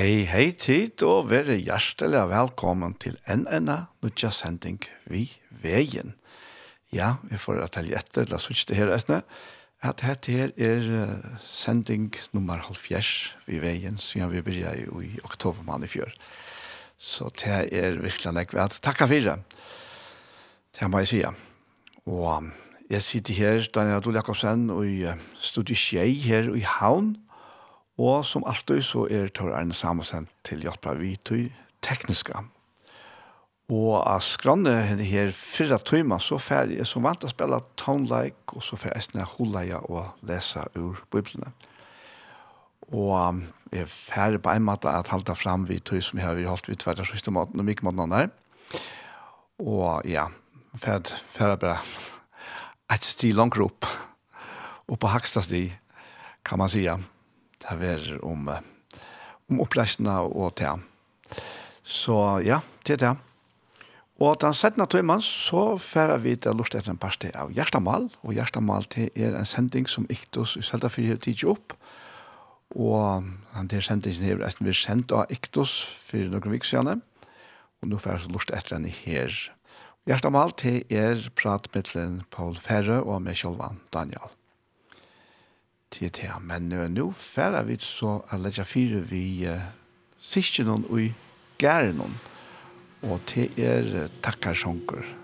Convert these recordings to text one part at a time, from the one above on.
Hei, hei tid, og være hjertelig velkommen til en enda nødja sending vi veien. Ja, vi får at jeg etter, la oss ikke det her etne, at dette her er sending nummer halvfjers vi veien, siden vi begynner jo i oktober mann i fjør. Så det er virkelig nek at Takk for det. Det må jeg si. Og jeg sitter her, Daniel Adol Jakobsen, og i studiet Skjei her i Havn, og Og som alltid så er Tor Arne Samuelsen til Jotpa Vitøy tekniska. Og av skranne her fyrre tøyma så færre er som vant å spille townlike og så færre jeg snart holdeia og lese ur biblene. Og jeg er færre på en måte at halte fram vi tøy som jeg har holdt vidt hverdag siste måten og mye måten der. Og ja, færre, færre bare et sti langt opp. Og på haksta sti kan man sige. Ja det er om, om oppreisene og til Så ja, til det. Og den 17. tøymann så færer vi til lort etter en parste av Gjerstamal, og Gjerstamal til er en sending som Iktos i Seltafyr har tidsi opp, og han til sendingen er etter vi sendt av Iktos for noen viksjene. og nå færer så lort etter en her. Gjerstamal til er prat med Paul Færre og med Kjolvan Daniel til det. Men uh, nå færer vi så å legge fire vi uh, siste noen og gære noen. Og til er uh, takkar sjunker.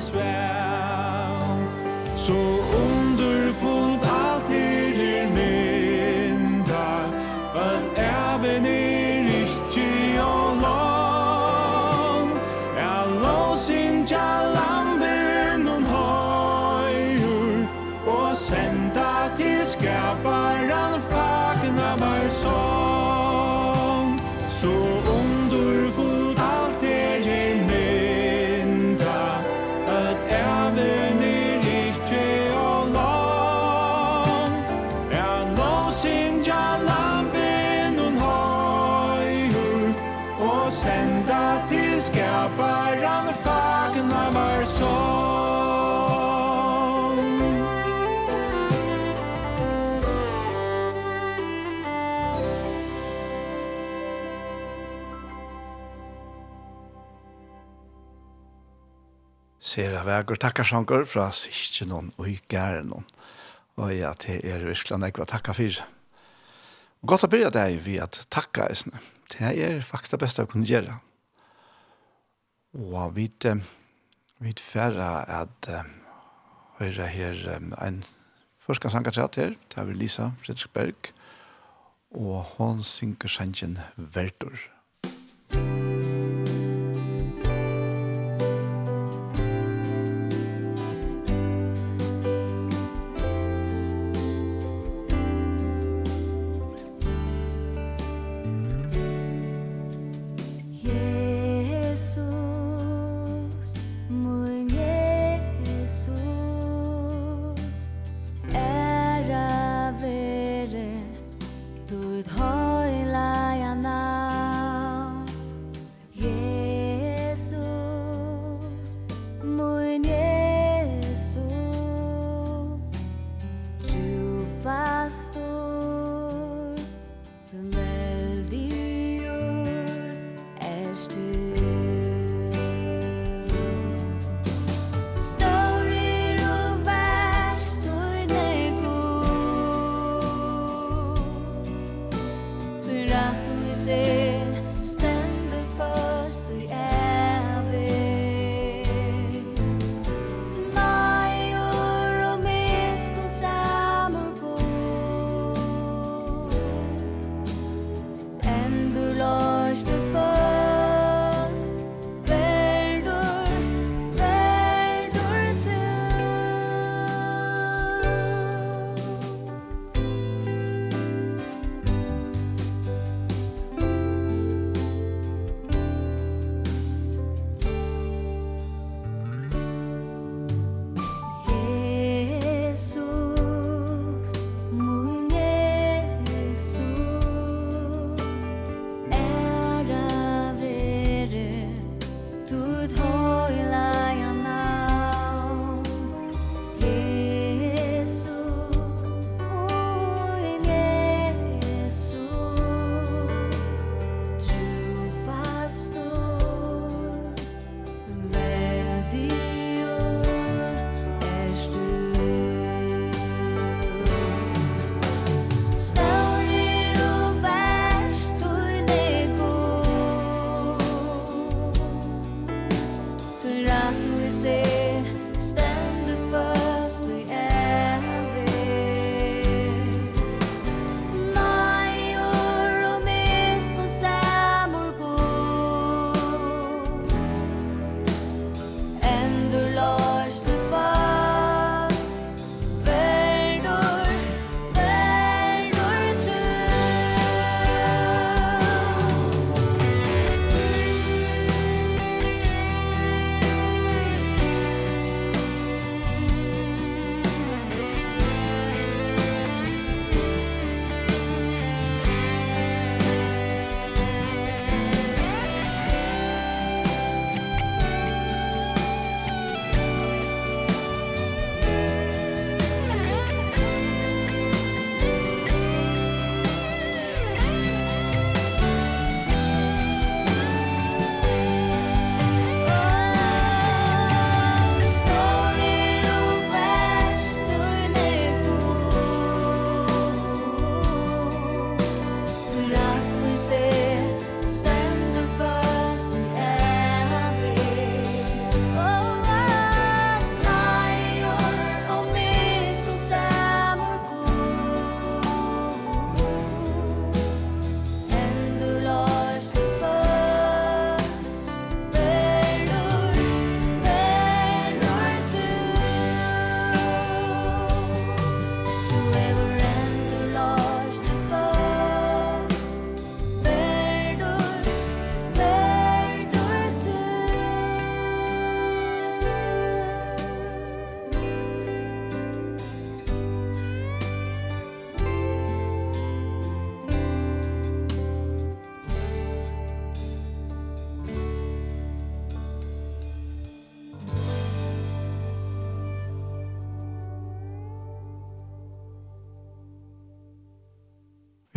svært ser jeg veger takkarsanker fra sikje noen og gære noen. Og ja, det er virkelig jeg var takka for. Godt å byrja det er vi at takka eisne. Det er faktisk det beste å kunne gjøre. Og vi vet færre at høyre her en første sangertrat her, det er Lisa Fredriksberg, og hun synker sangen Verdur. Verdur.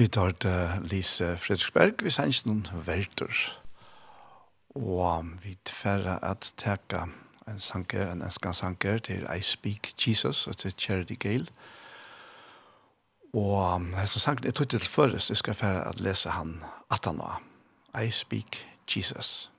Vi tar til Lise Fredriksberg, vi sender noen verter. Og vi tverre at teka en sanker, en enskan sanker til I Speak Jesus og til Charity Gale. Og hesten sanken er tog til først, jeg skal færre at lese han 18 I Speak Jesus.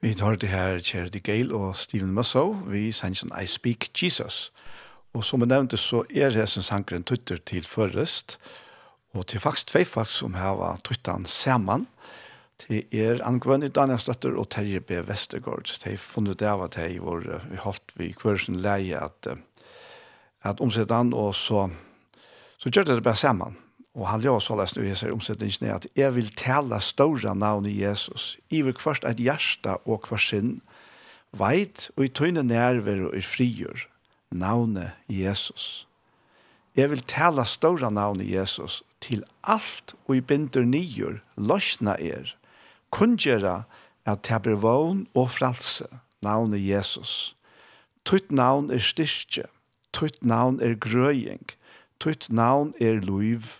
Vi tar det her Charity Gale og Steven Musso, vi sannsyn I Speak Jesus. Og som jeg nevnte, så er det som sangren Twitter til førrest, og til faktisk tvei folk som har Twitteren sammen, til er Angvønne Danielsdøtter og Terje B. Vestergaard. De har funnet det av at de var, vi holdt vi kvørsen leie at, at omsett han, og så, så gjør det det bare sammen. Og han ljóð så lest nu i seg omsetningen at jeg vil tala ståra navn i Jesus, iver kvart eit hjärsta og kvart sinn, veit og i tøyne nerver og i frigjør, navnet Jesus. Jeg vil tala ståra navn i Jesus til alt og i binder nyur, løsna er, kungjera at det blir vogn og fralse, navnet Jesus. Tutt navn er styrke, tutt navn er grøying, tutt navn er luiv,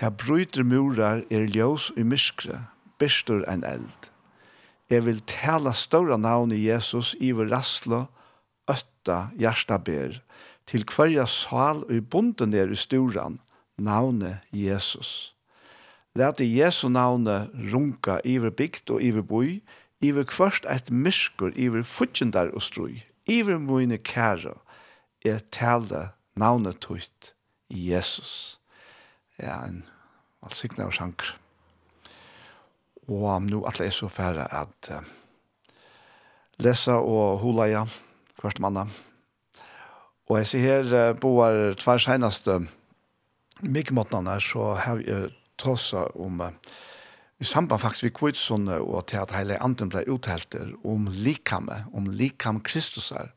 Ta bryter murar er ljós i myskre, bestur en eld. Jeg vil tala ståra navn i Jesus iver rastle, øtta, hjertaber, til hverja sal og bunden er i sturan, navne Jesus. Læt i Jesu navne runka iver bygd og iver boi, iver kvørst et myskur, iver futjendar og strui, iver moine kære, er tala navnet tøyt, Jesus ja, en valsikna og sjanker. Og nå alle er så færre at uh, lesa og hula ja, hvert manna. Og jeg ser her uh, boar tvær seinaste mikromåtnene, så har vi uh, tåsa om uh, i samband faktisk vi kvitsunne og til at hele anden ble uthelter om likame, om likam Kristus er,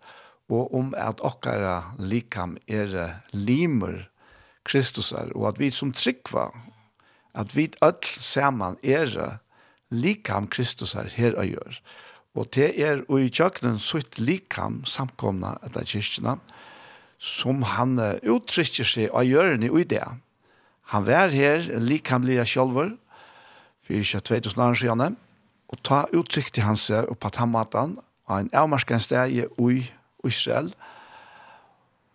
og om at okkara likam er limer Kristus er, og at vi som tryggva, at vi öll saman er likam Kristus er her og gjør. Og det er og i kjøkkenen sutt likam samkomna etter kyrkjena, som han uttrykker seg og gjør i det. Han var her likam lia sjolver, for ikke 2000 år siden, og ta uttrykte han seg på tammatan, av en avmarskende steg i Israel, og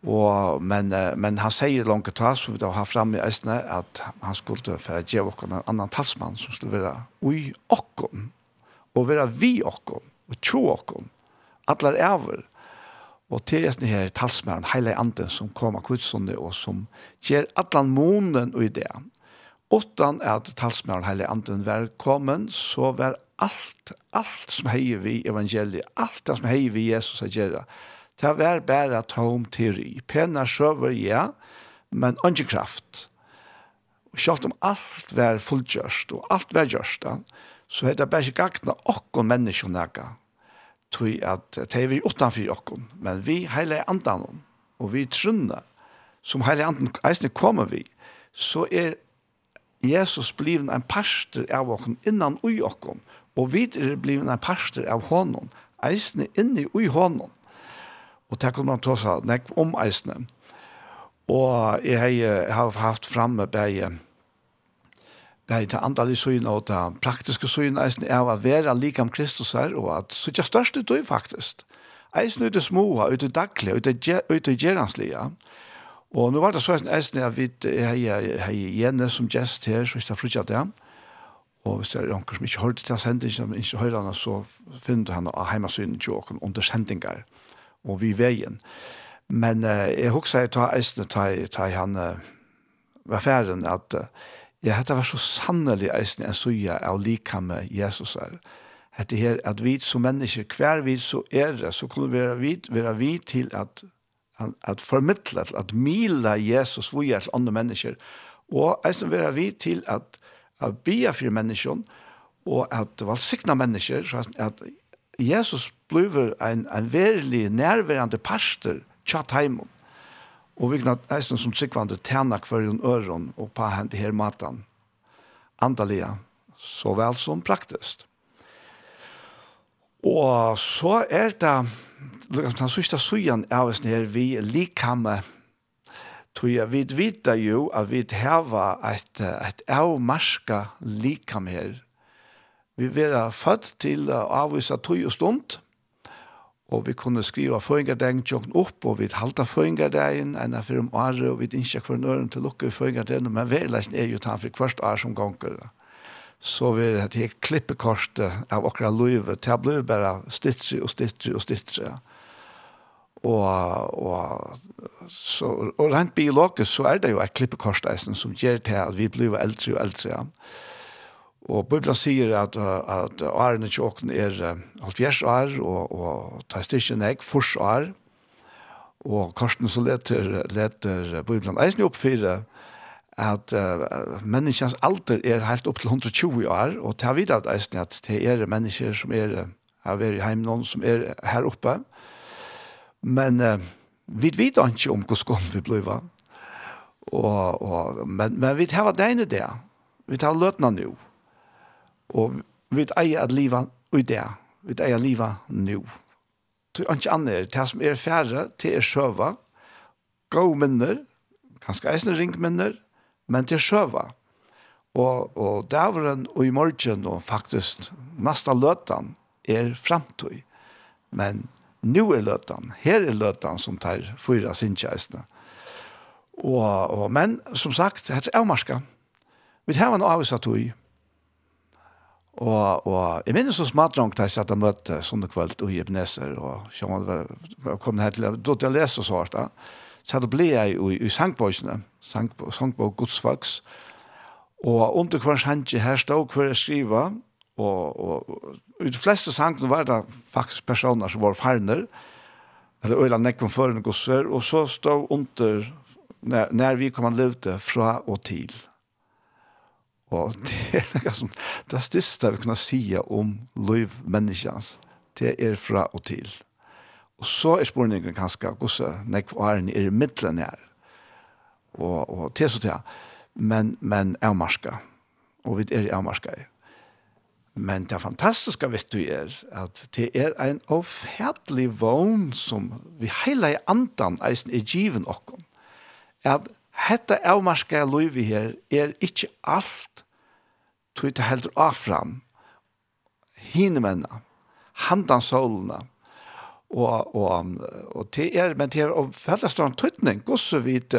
Og, men, men han sier langt ta, som vi da har fremme i Østene, at han skulle for å gjøre oss en annan talsmann som skulle være ui okkom, og være vi okkom, og tro okken, alle er over. Og til Østene her talsmannen, hele anden som kommer kudsene, og som gjør alle månen og i det. Utan at talsmannen, hele anden, var kommet, så var alt, alt som heier vi evangeliet, alt det som heier vi Jesus å gjøre, Det var bare tom teori. Pena sjøver, ja, men ikke kraft. Og selv om alt var fullgjørst, og alt var gjørst, så er det bare ikke gagna åkken mennesker nægge. Tui at det er vi utenfor åkken, men vi hele andan, og vi trunne, som hele andan eisne kommer vi, så er Jesus bliven en parster av åkken innan ui åkken, og vi er bliven en parster av honom, eisne inni ui hånden. Og det kunne man ta seg nek om eisene. Og jeg jeg har haft framme bare Det er det andre syn og det praktiske syn eisen er å være like om Kristus her, og at så ikke størst ut du faktisk. Eisen ut i små, ut i daglig, ut i gjerranslige. Og nå var det så eisen at vi har Jene som gjest her, så hvis jeg flyttet det, og hvis det er noen som ikke hørte til sendingen, som ikke hører henne, så finner du henne av hjemmesynet til åken under sendinger. Mm og vi veien. Men uh, jeg husker jeg ta eisene til ta han uh, var ferden at uh, ja, dette var så sannelig eisene en suja av lika med Jesus her. Hette her at vi som mennesker, hver vi så er det, så kunne vi være vi, være vi til at at formidla, at mila Jesus vi er til andre mennesker, og eisen vera vi til at, at bia for menneskjon, og at valsikna mennesker, så at Jesus blir en, en verlig, nærværende pastor tjatt heimon. Og vi kan eisen som sikkvande tæna kvarjon øron og pa hent her matan. Andalia, så vel som praktisk. Og så er det, lukkans, den sørste søyen av oss her vi likhamme, tror jeg, vi vet jo at vi har et, et avmarska likhamme her, Vi vera født til å avvise tøy og stund, og vi kunne skriva føringardagen tjokken opp, og vi halda føringardagen, enn av fire om året, og vi innskja for nøren til lukke i men verleisen er jo tann for kvart år som ganger. Så vi er et helt klippekortet av okra løyve, til jeg ble bare stittri og stittri og stittri. Og, og, så, og rent biologisk så er det jo et klippekortet som gjør til at vi blir eldre og eldre. Ja. Og Bibelen sier at, at årene til åkken er halvfjers år, og, og tar styrke nek, fors år. Og Karsten så leter, leter Bibelen eisen opp for at uh, menneskens alder er helt opp til 120 år, og ta vidt at eisen at det er mennesker som er, har vært hjemme noen som er her oppe. Men uh, vi vet ikke om hvordan kom vi ble. Og, og, men, men vi tar det ene det. Vi tar løtene nå. Og vi eier at livet i det. Vi eier livet nå. Det er ikke annet. Det som er færre, til er sjøva. Gå minner, kanskje eisende ring minner, men til sjøva. Og, og dæveren og i morgen og faktisk nasta løtan er fremtøy. Men nå er løtan, her er løtan som tar fyra sinnkjæsene. Og, og, men som sagt, det er avmarska. Vi tar en avvisatøy, Og, og jeg minnes så smadrong da jeg satt og møtte sånne kveld og Ibneser, og sjåman var kom her til, da jeg leste så hvert da, så da ble jeg i, i sangbøysene, sangbøy, sangbøy godsfags, og under hver sange her stod hver jeg skriver og, og, og i de fleste sangene var det faktisk personer som var farner, eller øyla nekken førende gosser, og så stod under, når, når vi kom an levde fra og til. Og det er noe som det største vi kunne si om liv menneskens, det er fra og til. Og så er spørningen kanskje hvordan nekv åren er i midtelen her. Og, og til så til. Men, men er marska. Og vi er er marska. Men det fantastiske vet du er at det er en oferdelig vogn som vi hele i andan eisen er given okken. At hetta avmarska livet her er ikkje alt tog det heldur afram hinemenna, handan solna, og, og, og det er, men det er og fellestånd tøytning, gosse vit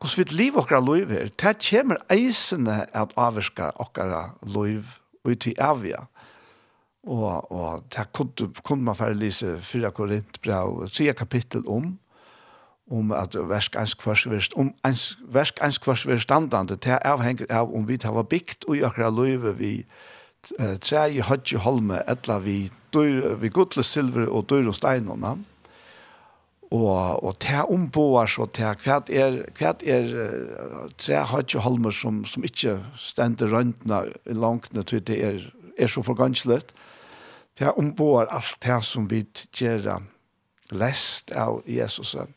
gosse vit liv okkara liv her, det kommer eisene at avvirka okkara liv ut i avia. Og, og det kunne, kunne man færre lise 4 Korintbra og 3 kapittel om, om at versk ens kvars verst om eins versk ens kvars verstandande til avhengig av om vi tar bygd og i akkurat løyve vi tre i hodje holme etla vi dyr, vi gudle silver og dyr og stein og, og og te omboar så te hva er, hva er tre hodje holmer som, som ikkje stender røntene langt til det er, er så forganslet te omboar alt det som vi gjer lest av Jesusen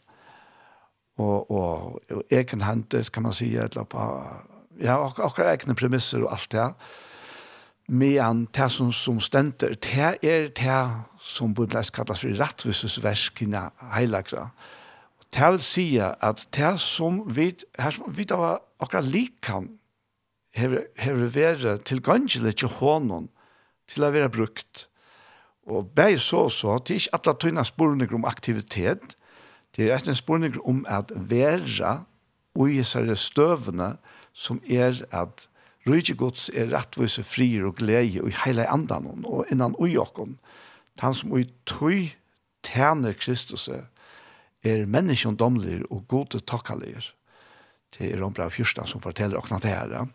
og, og, og egen hendes, kan man si, eller på, ja, og, og egne premisser og alt det her. Men det som, som stender, det er det som burde Bibelen kallas for rettvisesverskene heilagra. Det vil si at det som vi, her som vi da var akkurat likan, har vi vært tilgangelig til hånden, til å være brukt. Og bare så så, det er ikke alle tøyne sporene om aktivitet, Det er etter en om at være og i særre støvene som er at Rydje gods er rettvise frier og glede i hele andan og innan ui okken. Han som ui tøy tjener Kristus er menneskjon domler og gode takkalir. Det er ombra fyrstan som forteller okna det her.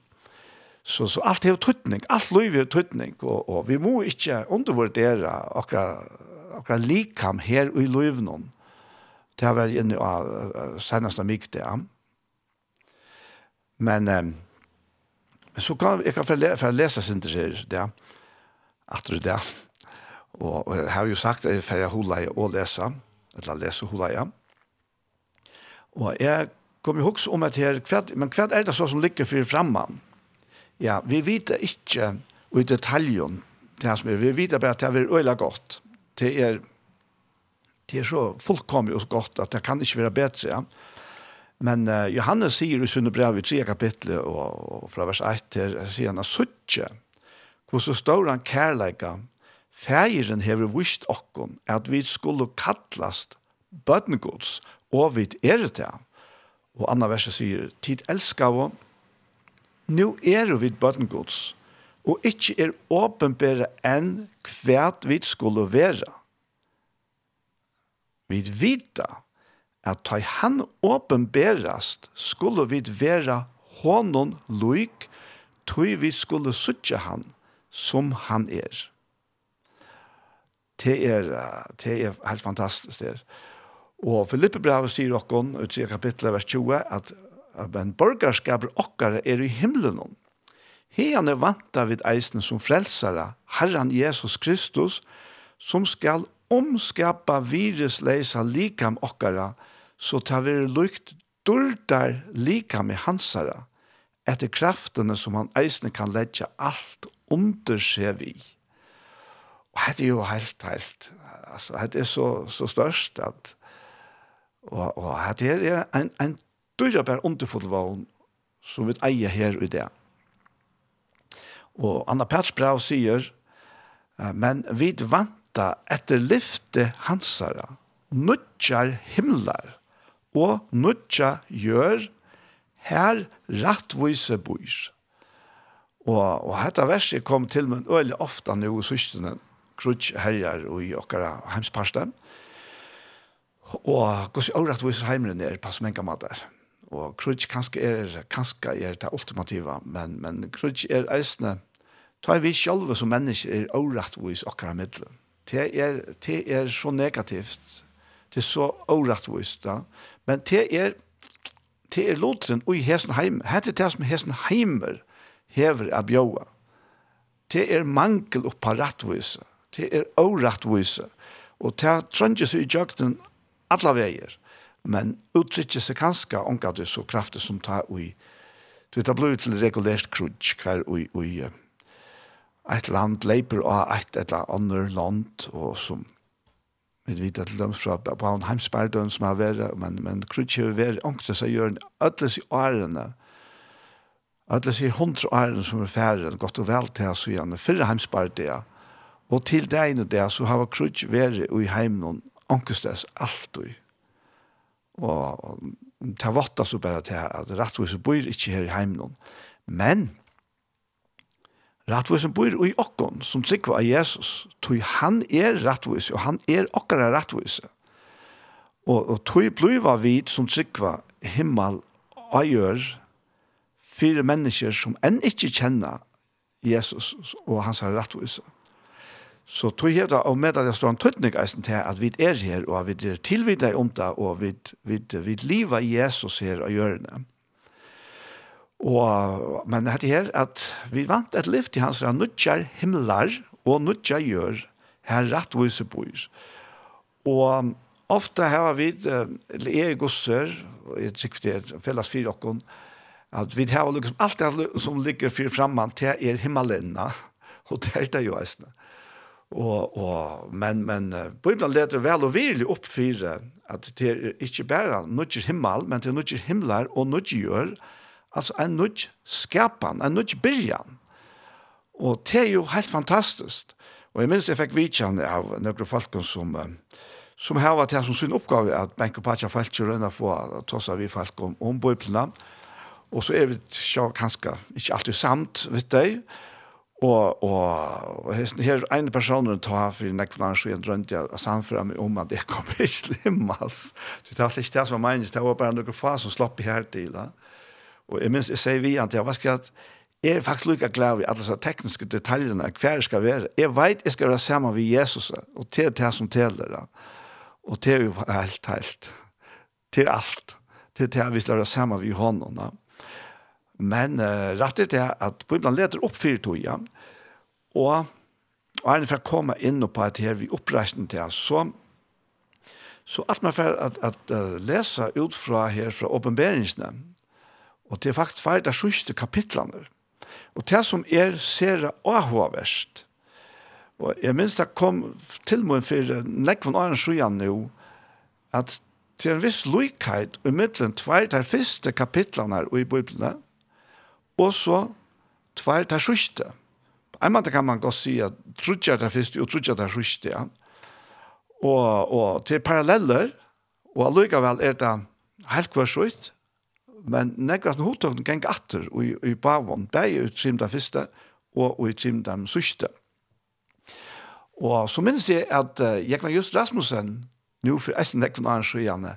Så, så alt er tøytning, alt liv er tøytning, og, og vi må ikke undervurdere akkurat, akkurat likam her i livnån Det har vært inne av seneste mye det. Men um, så kan jeg kan få lese sin til seg det. At du det. Og, og jeg har jo sagt at jeg får holde i å lese. Eller lese holde i. Og jeg kom i huks om at her, men hva er det så som ligger for fremme? Ja, vi vet ikke i detaljen det som er. Vi vet bare at det er øyla godt. Det er det er så fullkomlig og godt at det kan ikke være bedre. Ja. Men uh, Johannes sier i sunne brev i 3 kapitlet og, og fra vers 1 til sier han at suttje hvor så står han kærleika feiren hever vist okkon at vi skulle kallast bøtnegods og vi er det til. Og andre verset sier tid elskar vi nu er vi bøtnegods og ikkje er åpenbære enn kvært vi skulle være Vi vita at ta han åpenberast skulle vi vera honom loik, tog vi skulle sutja han som han er. Det er, det er helt fantastisk det. Og Filippe brevet sier okkon, ut i kapitlet vers 20, at, at en borgerskap okkar er i himmelen. Hian er vanta vid eisen som frelsare, Herren Jesus Kristus, som skal omskapa virusleisa likam okkara, så tar vi lukt durdar likam i hansara, etter kraftene som han eisne kan letja alt under seg vi. Og det er jo helt, helt, altså, det er så, så størst at, og, og det er en, en dyrabær underfullvån som vi eier her i det. Og Anna Pats Brau sier, men vi vant leta etter lyfte hansara, nutjar himlar og nutja gjør her rattvise bois. Og, og dette verset kom til meg øyelig ofte nå i søstene, krutsk herjar og i okkara heimsparsten. Og gos i årettvise heimren er pass enka matar. Og krutsk kanskje er, kanskje er det ultimativa, men, men krutsk er eisne, tar vi sjálve som mennesker er årettvise okkara middelen det er, det er så negativt, det er så orettvist, da. men det er, det er lotren og i hesten heim, hette det som hesten heimer hever av bjøa. Det er mangel og parattvise, det er orettvise, og det er seg i jøkten alle veier, men uttrykker seg kanskje omgatt så kraftig som det er i, til regulært krudj hver ui, ui, et land leiper av et eller annet land, og som vi vet at dem fra Baun Heimsbergdøen som har vært, men, men Krutje har vært ångte seg gjør alle i årene, alle i hundre årene som er færre, godt og vel til å si han, fyrre Heimsbergdøen, og til deg og det, så har Krutje vært i heimen ångtes alt Og, og ta vatta så bara til at rettvis bor ikke her i heimen. Men Rattvisen bor i okkon som trykker av Jesus. Tui han er rattvise, og han er okkara rattvise. Og, og tui bliva vid som trykker himmel og gjør fire mennesker som enn ikke kjenner Jesus og hans rattvise. Så tui da, og med at jeg står en tøtning eisen til at vi er her, og at vi er tilvidda om det, og vi, vi, vi, vi Jesus her og gjør det. Og, men det dette her, at vi vant et liv til hans, han himmelar og nødger gjør, her rettvise bor. Og ofte har vi, eller jeg er gosser, og jeg tykker det er felles fire okken at vi har liksom alt det som ligger fyrir fremme til er himmelene og det er det jo eisene. Og, og, men, men Bibelen leder vel og virkelig opp for at det er ikke bare nødger himmel, men det er nødger himlar og nødger gjør, og Altså en nødt skapen, en nødt byrjan. Og det er jo helt fantastisk. Og jeg minns jeg fikk vidtjene av noen folk som, som har vært til som sin oppgave at Benko Pacha Falkjø rønner for å ta seg vi folk om, om bøyplene. Og så er vi så kanskje ikke alltid samt, vet du. Og, og, og her en person som tar for en ekvann så en drømte jeg og samfører meg om at jeg kommer ikke slim, altså. Så det var ikke det som var meningen, det var bare noen få som slapp i her til. Da. Og jeg minns, jeg sier vi at jeg var skatt, jeg er faktisk lykke glad i alle disse tekniske detaljene, hva jeg skal være. Jeg vet jeg skal være sammen med Jesus, og til det som teller. Og til jo helt, helt. Til alt. Til det vi skal være sammen med hånden. Men uh, rett er det at Bibelen leder opp fire tog, ja. Og, og er det for å komme inn på at her vi oppreisen til, så Så at man får at, at, at uh, lese ut fra her, fra åpenberingsene, Og det er faktisk fer det sjuste kapitlene. Og det som er ser avhåverst, og jeg minns det kom til meg for nekvann av en sjøen nå, at til en viss lykkeit i midten tvær der første kapitlene i Bibelen, og så tvær de sjuste. På en måte kan man godt si at trutja de første og trutja de sjuste, ja. Og, og til paralleller, og allikevel er det helt kvar sjukt, men nekast hotok geng atter i, i bavon, dei ut sim den første og, og i trim den. Og så minns jeg at uh, Jekman Just Rasmussen, nu for eisen nekvann annen sjøgjane,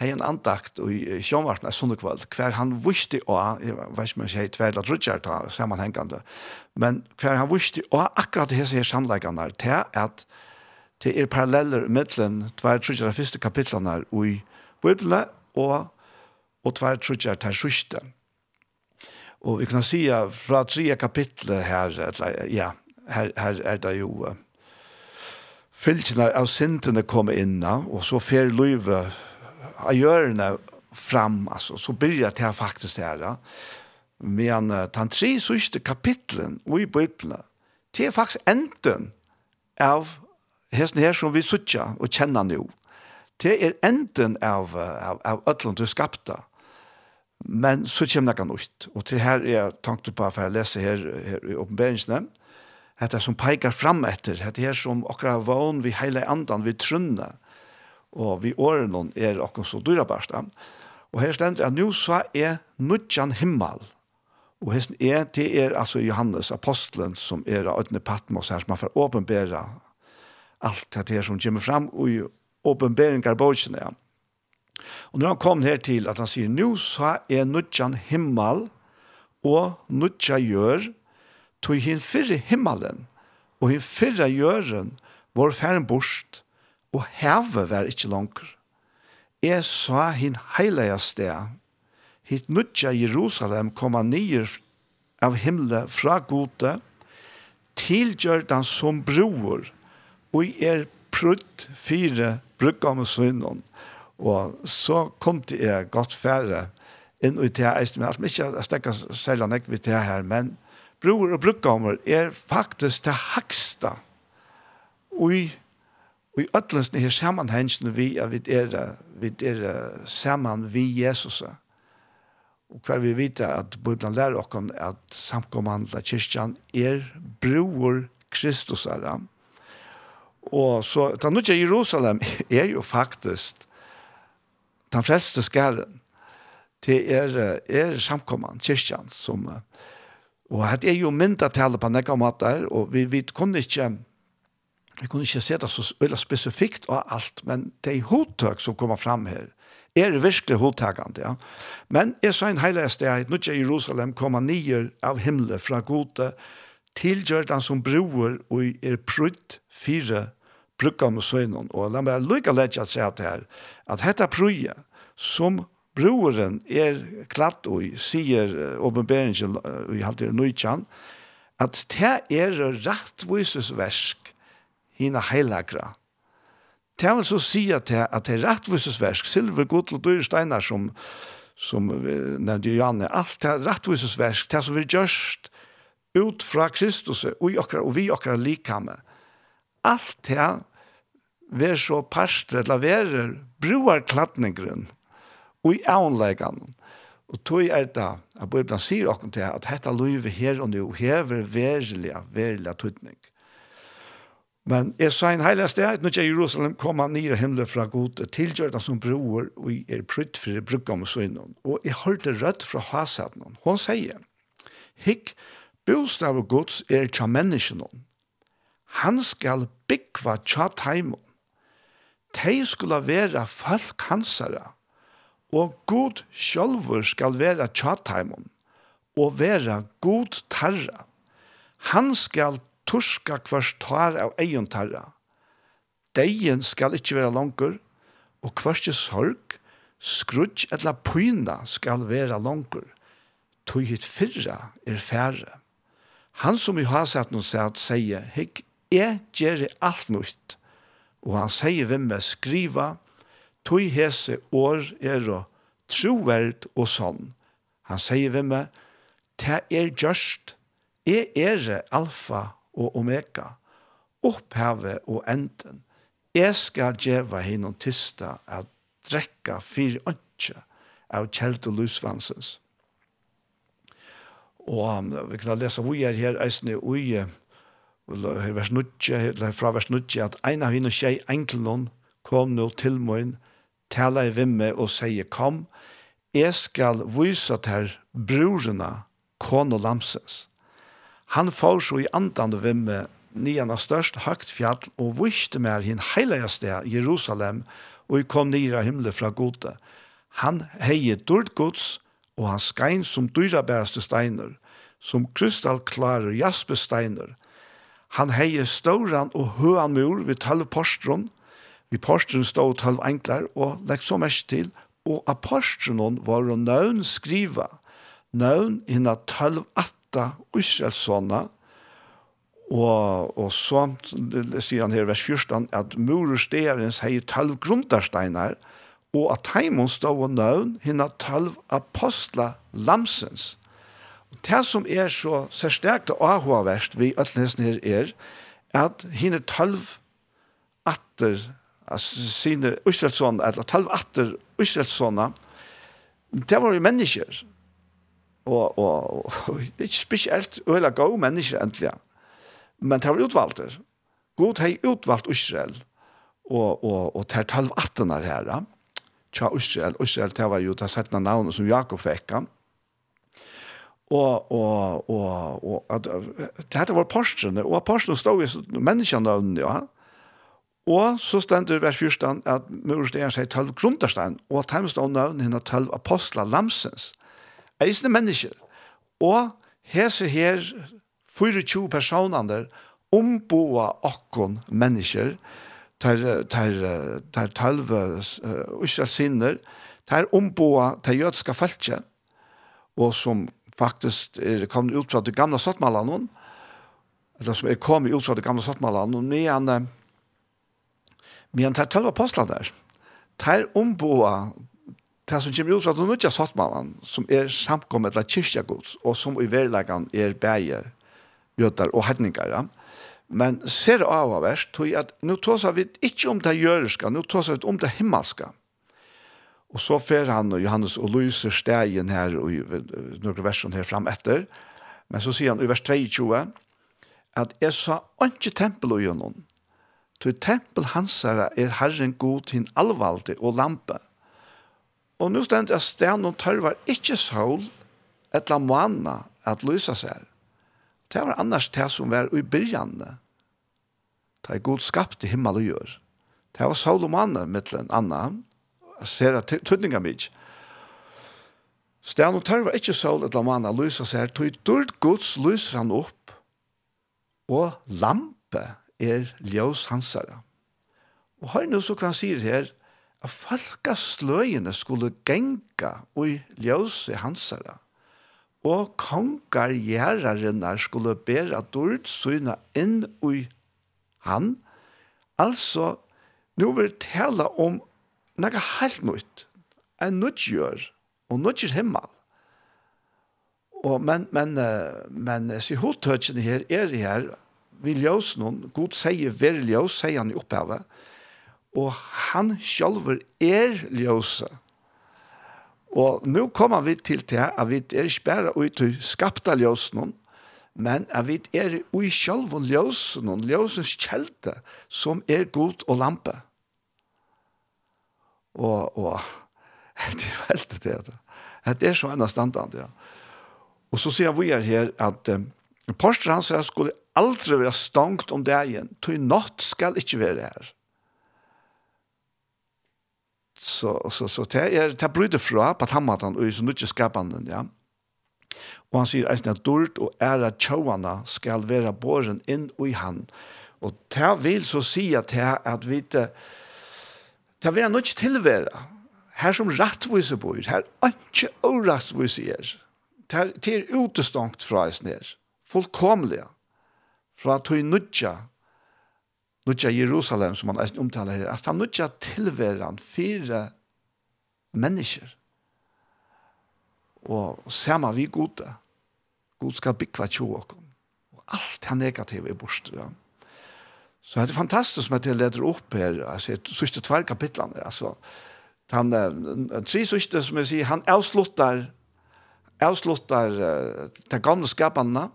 hei en andakt i Sjønvartna Sundekvald, hver han vusti å, jeg vet ikke om jeg sier tverla drudjar ta sammanhengande, men hver han vusti å akkurat hese her sannleggande til at det er paralleller mittlen tver drudjar av første kapitlene i Bibelene og og tvær trutjar tar sjuste. Og vi kan si fra tre kapitlet her, ja, her, her er det jo fylkene av sintene kommer inn, og så fer løyve av hjørne fram, altså, så blir det her faktisk her, ja. Men uh, den tre sørste kapitlen i Bibelen, det er faktisk enden av hesten her som vi sørger og kjenner nå. Det er enden av, av, av ødelen du skapte. Men så kommer det nytt. Og til her er jeg tanket på, for jeg leser her, her i åpenberingsene, dette som peker fram etter, dette her som akkurat vågen vi hele andan, vi trunne, og vi årene er akkurat så dyrabart. Og her stender at nå så er nødjan himmel, Og her er, det er altså Johannes, apostelen, som er av Øtne Patmos her, som har for åpenbæra alt det her som kommer fram i åpenbæringar bøkene. Ja. Og når han kom her til at han sier, «Nu sa er nudjan himmel, og nudja gjør, tog hin fyrre himmelen, og hin fyrre gjøren, vår færen bort, og heve vær ikkje langer. Jeg sa hin heilige sted, hit nutja Jerusalem koma nyer av himle fra gode, tilgjør den som broer, og er prutt fire brukka med synden, Og så kom det jeg godt færre inn i det her eisen, men altså ikke stekker selv han vidt det her, men bror og brukkommer er faktisk det haksta i i ötlensne her sammenhengene vi er vid er, vid er sammen vi Jesus. Og hver vi vet at Bibelen lærer oss at samkommandla kyrkjan er bror Kristus Kristusara. Og så, ta nu Jerusalem er jo faktisk den frelste skæren, til er, er samkommand, kyrkjan, som, og det er jo mindre tale på nekka måter, og vi, vi kunne ikke, vi kunne ikke se det så veldig spesifikt og alt, men det er hodtøk som kommer fram her, er virkelig hodtøkende ja. Men jeg sa en heilig sted, nå Jerusalem kommer nye av himmelen fra gode, tilgjør den som broer og er prutt fire brukar med synen. Og la meg lykke lett at sier her, at dette prøye som broren er klatt og sier åpenberingen i halvdelen nøytjan, at det er rettvisesversk hina heilagra. Det vil så si at det, at det er rettvisesversk, silver, godl og dyrsteiner som, som nevnte Johanne, alt det er rettvisesversk, det som vi gjørst ut fra Kristus og, okra, og vi okra likame. Alt det vær så parstre, eller broar broarklatningren og i avnleggene. Og tog er det at Bibelen sier åkken til at dette livet her og nå hever verilig, verilig tøytning. Men jeg sa en heilig sted, når Jerusalem kom han nye himmelen fra god, tilgjørte som broer og i er prytt for det brukket med synen. Og jeg hørte rødt fra hasaten. Hun sier, Hikk, bostav og gods er tja menneskene. Han skal byggva tja teimen de skulle være folk hansere, og god sjølver skal være tjataimon, og være god tarra. Han skal turska kvart tar av egen tarra. Deien skal ikkje være langer, og kvarske sorg, skrudj eller pyna skal være langer. Tog hit fyrra er færre. Han som i har sett noe sett, sier, «Hikk, jeg gjør alt nytt. Og han sier vi med skriva, tog hese år er og troverd og sånn. Han sier vi med, ta er gjørst, er alfa og omega, opphavet og enden. Jeg skal djeva hinnom tista at drekka fyr ønske av kjelt og lusvansens. Og vi kan lese vi er her eisne i her vers nutje, eller fra vers nutje, at ein av henne tjei enkelnån kom nå til min, tala i vimme og sier, kom, jeg skal vise til brorene, kon og lamsens. Han får så i andan og vimme, nian av størst høgt fjall, og viste mer hinn heilige sted, Jerusalem, og i kom nira himle fra gode. Han heie dyrt gods, og han skein som dyrabæreste steiner, som krystallklare jaspesteiner, Han heie stauran og høan mur vid tølv porstron. Vi porstron stod tølv enklar, og legg så mest til, og apostronon var å nøvn skriva, nøvn hinna tølv atta Israelssona. og, og så sier han her vers 14, at mur og sterens hei tølv grundarsteinar, og at heimon stod og nøvn hinna tølv apostla lamsens det som er så særstekt og avhåverst vi ødelnesen her er, at henne tølv atter, altså sine Israelsson, eller tølv atter Israelssona, det var jo mennesker, og, og, og ikke spesielt øyla gode mennesker endelig, men det var utvalgte. God har utvalgt Israel, og, og, og det er tølv atterne her, Tja Israel, Israel, det var jo det settende navnet som Jakob fikk, han, og og og og at dette var apostlene og apostlene stod i menneskenavn ja. Og så stendur vers 14 at murstein seg 12 grundarstein og at heim stod navn henne 12 apostlar lamsens eisne mennesker og hese her 24 personer omboa okkon mennesker tar tar tar 12 uh, sinner tar omboa tar jødska falske og som faktisk er kommet ut fra det gamle Sottmaland, eller som er kommet ut fra det gamle Sottmaland, og med en, med en tært tølv apostler der, tar omboa det som kommer ut fra det nødja Sottmaland, som er samkommet av kyrkjagods, og som i verleggen er bæge, jøter og hedninger, ja. Men ser det av av verst, tog at nå tåsar vi ikke om det jøreska, nå tåsar vi om det himmelska. Mm Og så fer han og Johannes og lyser stegen her og noen versjon her fram etter. Men så sier han i vers 22 at jeg sa ikke tempel og gjennom. Til tempel hans er Herren god til allvalde og lampe. Og nå stendt jeg sten og tørvar ikke sol et la månene at lysa seg. Det var annars det som var i byrjande. Det er god skapt i himmel og gjør. Det var sol og månene mittelen annan ser at tydninga mig. Stjern og tørva ikke sol et lamana lysa seg, tog dyrt gods lyser han opp, og lampe er ljøs hansara. Og her nå så kan han sier her, at folkasløyene skulle genga og ljøse hansara, og kongar gjerarene skulle bæra dyrt syna inn i han, altså, nu vil tala om nega helt nytt. En nytt og Och himmel. Och men, men, men så hottörtsen her är det här. Vi ljøs noen. God säger ver ljøs, säger han i opphavet. Och han själv er ljøset. Og nå kommer vi til til at vi er ikke bare ut til skapte ljøsene, men at vi er i selv ljøsene, ljøsens kjelte, som er god og lampe og, og det er veldig det. Det er så enn standande, ja. Og så sier vi er her at um, Porsche han sier skulle aldri være stangt om det igjen. Tøy natt skal ikke være her. Så, så, så det er, det bryter fra på tammatan og så nødvendig skapande ja. Og han sier eisen at dårlig og æra tjåana skal være in inn i han. Og det vil så si at det at vi ikke det vil han ikke tilvære. Her som rattvise bor, her er ikke årattvise er. Det er utestankt fra oss ned. Fullkomlige. Fra at hun nødja, Jerusalem, som han omtaler her, at han nødja tilværen fire mennesker. Og sama vi gode. God skal bygge tjo og alt er negativ er borte. Ja. Så det er fantastisk med att jag leder upp här. Alltså, jag sista två kapitlen. Alltså, han, tre sista som jeg sier, han avslutter, avslutter uh, det gamle skapene,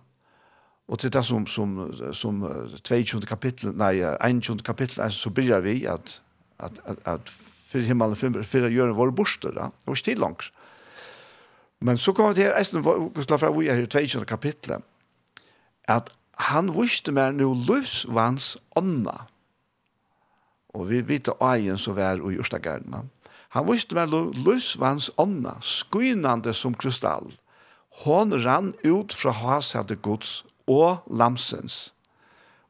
og til det som, som, som uh, 22 kapittel, nei, 21 kapittel, altså, så begynner vi at, at, at, at for himmelen for, for å gjøre våre borster. da, Det var ikke tid långt. Men så kommer vi det här, jag skulle fra, vi er i 22 kapittel, at han visste meg nu løvsvans ånda. Og vi vet eien som var i Ørstagerdene. Han vuste meg løvsvans ånda, skynande som krystall. Hon rann ut fra hasete gods og lamsens.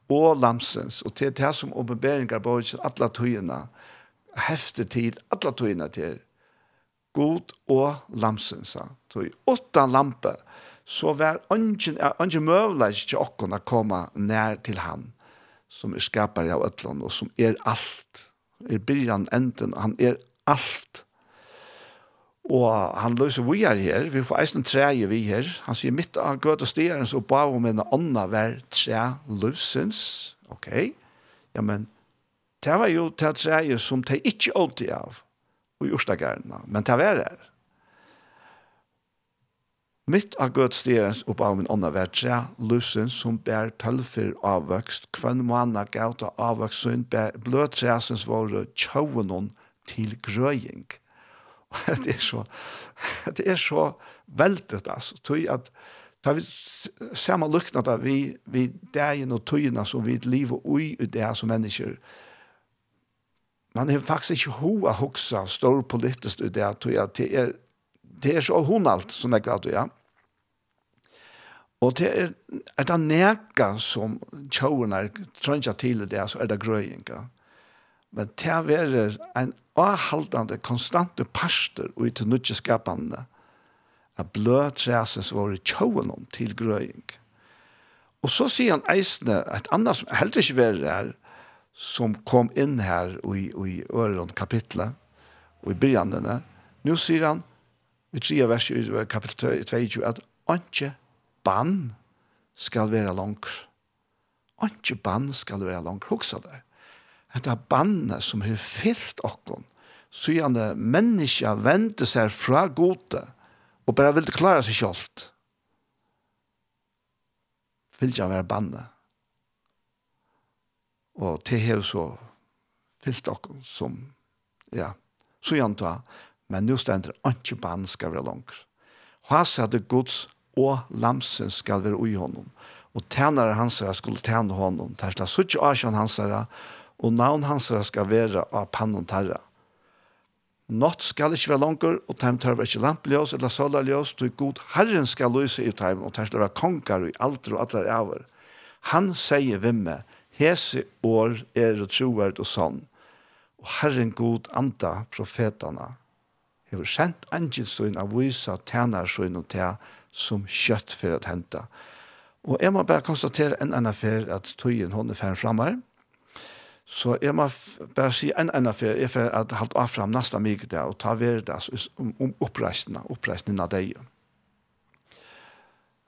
Og lamsens. Og til det som oppenberinger på alle tøyene, hefter til alle tøyene til. God og lamsens. Så i åtta lampe, så var ungen, ungen møvleis ikke å komme nær til han, som er skapare av Øtland, og som er alt. Er byrjan enden, han er alt. Og han løser vi er her, vi får eisen treje vi her. Han sier mitt av gøt og stjeren, så ba om en ånda vær tre løsens. Ok, ja, men det var jo til treje som de ikke ålte av, og i Ørstagærene, men det var her. Mitt av gøt styres opp av min ånda verdsja, lusen som bær tølfer avvøkst, kvann måna gauta avvøkst, sønn bær bløtresens våre tjøvnån til grøying. Og det er så, det er så veldig, altså, tøy at Da vi ser man lukna da vi, vi dagen og tøyene som vi lever ui i det som mennesker. Man har faktisk ikke hoa hoksa stor politisk i det, tøy at det er det er så hun alt som jeg gav ja. Og det er er det neka som tjauen er trønja til det, så er det grøyinga. Men det er en avhaldande, konstante parster og til nødgjeskapene at blød træses våre om til grøying. Og så sier han eisne, et annet som heller ikke var her, som kom inn her i, i øren kapitlet, og i begynnelene, nå sier han, i 3 vers i kapittel 22, at «Anke bann skal være langt. Ikke bann skal være langt, hoksa der. Dette bannet som har fyllt okken, så gjerne menneska vente seg fra gode, og bare vil klare seg selv. Fyllt av være bannet. Og til her så fyllt okken som, ja, så gjerne ta, men nå stender ikke bann skal være langt. Hva sier det gods og lamsen skal være ui honom. Og tænare hans herre skulle tæne honom. Tærsla suttje asjon hans herre, og navn hans herre skal være av pannon terra. Nått skal ikke være langer, og tæm tørver ikke lampljøs eller solarljøs, du god herren skal løse i tæm, og tærsla være konger i alder og atler æver. Han sier vimme, hese år er og troerd og sånn, og herren god anda profetana hever sendt angelsøyn av vysa tænarsøyn og tæ, som kjøtt for å hente. Og jeg må bare konstatere en annen fer at tøyen hun er ferdig fremme. Så jeg må bare si en annen fer, jeg får at halvt av frem nesten mye der, og ta ved det om, om oppreisene, oppreisene av deg.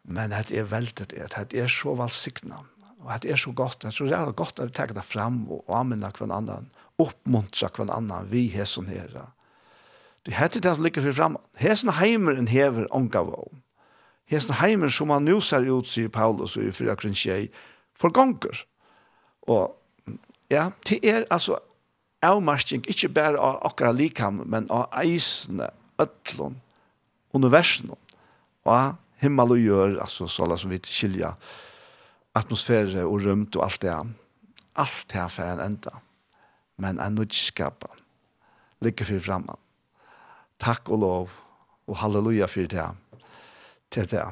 Men det er veldig det, det er så valgsiktene, og det er så godt, jeg tror det er godt at vi tar det frem og anvender hver annen, oppmuntre hver annen, vi har sånn her. Det heter det som ligger frem, hesen heimeren hever ångav om hesten heimen som han nu ser ut, sier Paulus i 4 for gonger. Og ja, det er altså avmarsking, ikke bare av akkurat likam, men av eisene, øtlån, universen, og himmel og gjør, altså sånn som vi skilja, atmosfære og rømt og alt det. Alt det er for en enda. Men en nødskap ligger for fremme. Takk og lov, og halleluja for det til det.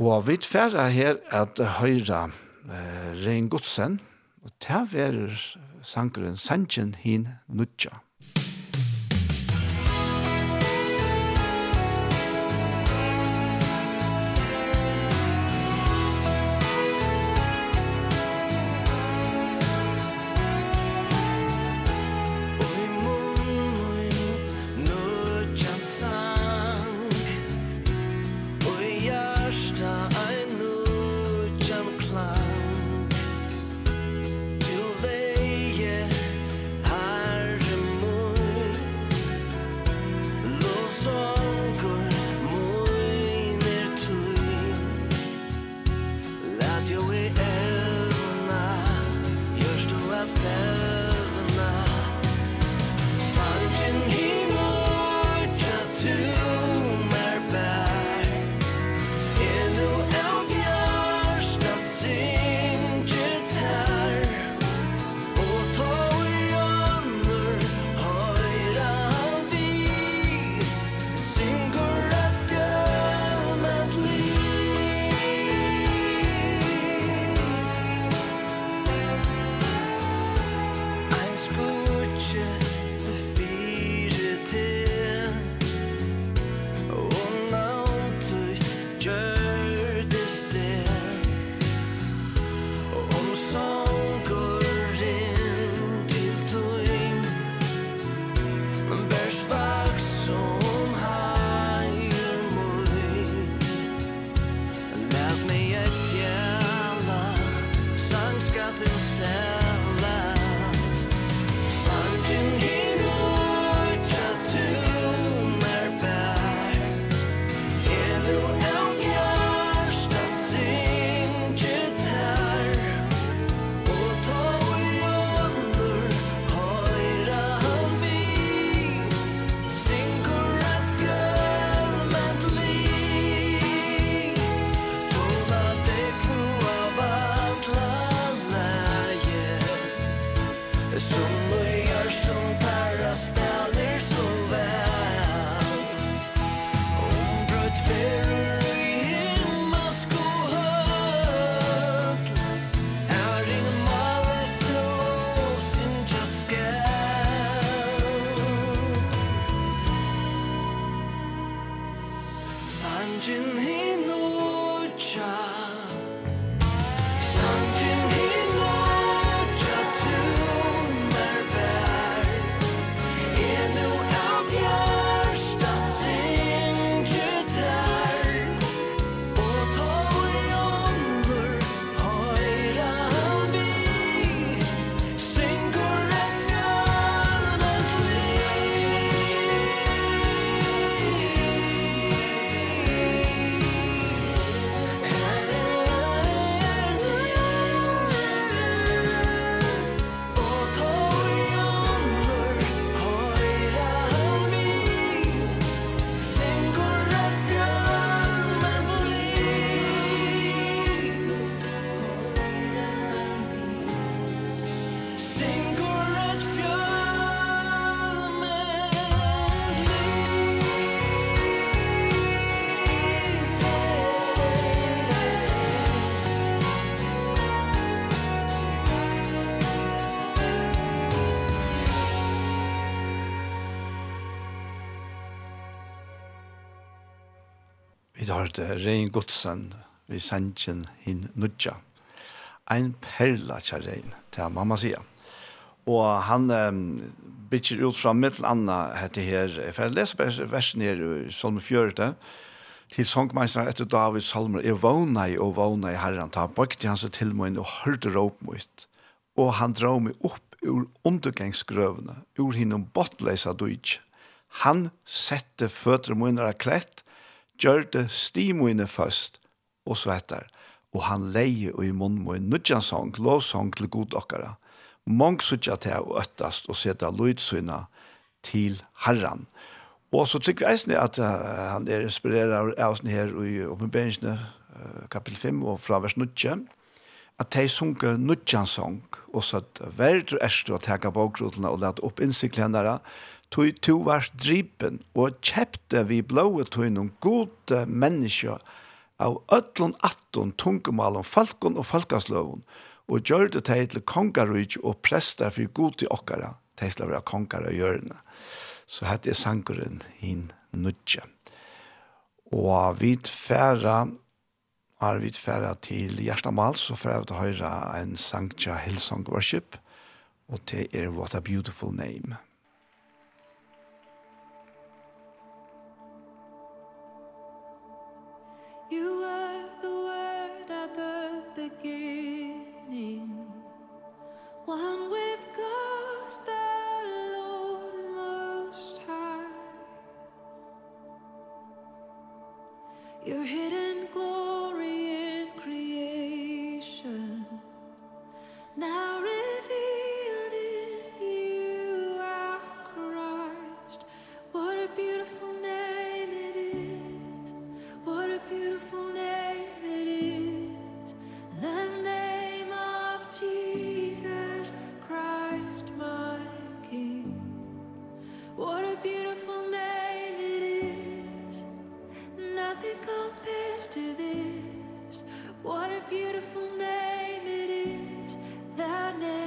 Og vi tverra her at høyra eh, Rein Godsen, og det er sangren Sanchen hin nutja. var det Rein Godsen vi sannsjen hin nudja. Ein perla tja Rein, til mamma sia. Og han um, bytjer ut fra mittel anna hette her, for jeg leser versen her i Salme 4, til songmeisteren etter David Salmer, jeg vågna i og vågna i herren, ta bøkte hans til meg og hørte råp mot, og han dra meg opp ur undergangsgrøvene, ur hinnom bottleisa døyt. Han sette føtter munner av klett, gjørte stimuene først, og så etter, og han leie og i munnen med nudjansong, lovsong til god okkara. Mång sutja til å øttast og seta lydsyna til herran. Og så tykker jeg eisne at uh, han er inspireret av oss her i oppenberingsne uh, kapittel 5 og fra vers 9, at de sunke nudjansong, og så at verdur erstu å teka bakgrotene og leta opp innsiklendere, tog to vars dripen og kjepte vi blåe tog noen gode mennesker av ødlån atton tungumalen, falkon og falkasløvun og gjør det til til kongarujt og prester for god til okkara, til til å være kongar og hjørne. Så hette er sangeren hin nudje. Og vi tfæra, har vi tfæra til Gjerstamal, så får vi til høyre en sang til Hillsong Worship, og det er What a Beautiful Name. You were the word at the beginning. One with God the Lord most high. Your hidden glory in creation. Now to this. What a beautiful name it is Thy name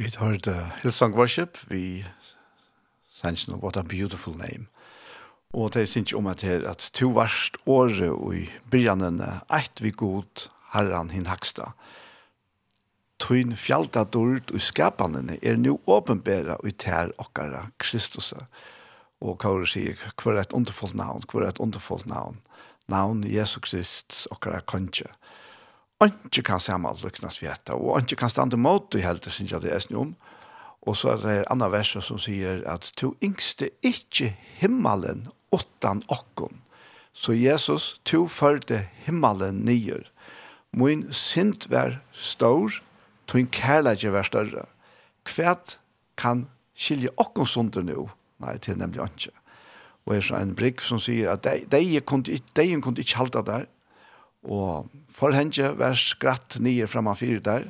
Vi hørte Hillsong Worship, vi sanns no What a Beautiful Name. Og det er ikke om at her at to varst året og i byrjanene eit vi god herran hin haksta. Tøyn fjalta dord og skapanene er nu åpenbæra og tær okkara Kristus. Og Kaur sier, hver er et underfullt navn, hver er et underfullt navn. Navn Jesu Krist okkara konje ikke kan se med lykkes vi etter, og ikke kan stande mot det helt, synes jeg det er snu om. Og så er det en annen vers som sier at «To yngste ikke himmelen åttan okkon». Så Jesus, to førte himmelen nyer». «Moin sint vær stor, tuin kærleidje vær større». Kvært kan skilje okkon sunder nu? Nei, til nemlig ikke. Og er så en brygg som sier at de, de, kunne, de, kunne ikke halte der, Og forhenge var skratt nye framan fire der,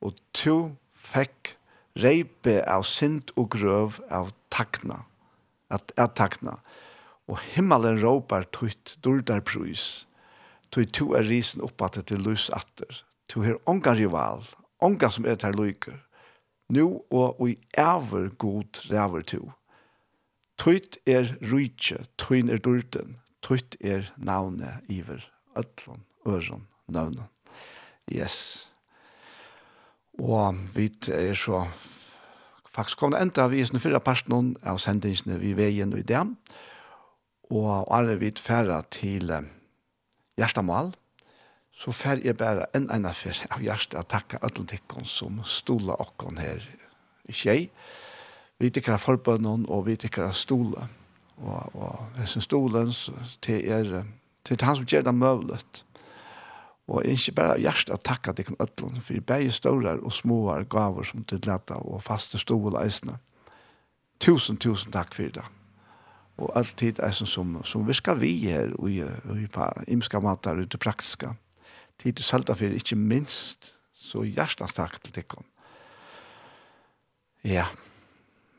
og to fekk reipe av sint og grøv av takna, at, at takna. Og himmelen råper tøyt dårdar prøys, tøyt to er risen oppattet til lus atter, to her ongar rival, ongar som er til lyker, nu og i ever god ræver to. Tøyt er rujtje, tøyn er dården, tøyt er navnet iver öllon, öron, nøvnen. Yes. Og vi er så faktisk kommet enda vi i sånne fyrre parten av sendingsene vi veien og i det. Og alle vi færre til Gjerstamal, så fær jeg bare en ene fyr av hjertet å takke alle tikkene som stoler okken her i tjej. Vi tikkere forbønnen og vi tikkere stolen. Og, og jeg synes stolen til er Det er han som gjør det møvlet. Og ikke bare hjertet å takke deg til ødlån, for begge større og små gaver som til lette og faste stål eisene. Tusen, tusen takk for det. Og alltid er som, som som vi skal vi her og, vi på imska matar ute praktiska. Tid du salta for ikke minst, så hjertens takk til dere. Ja,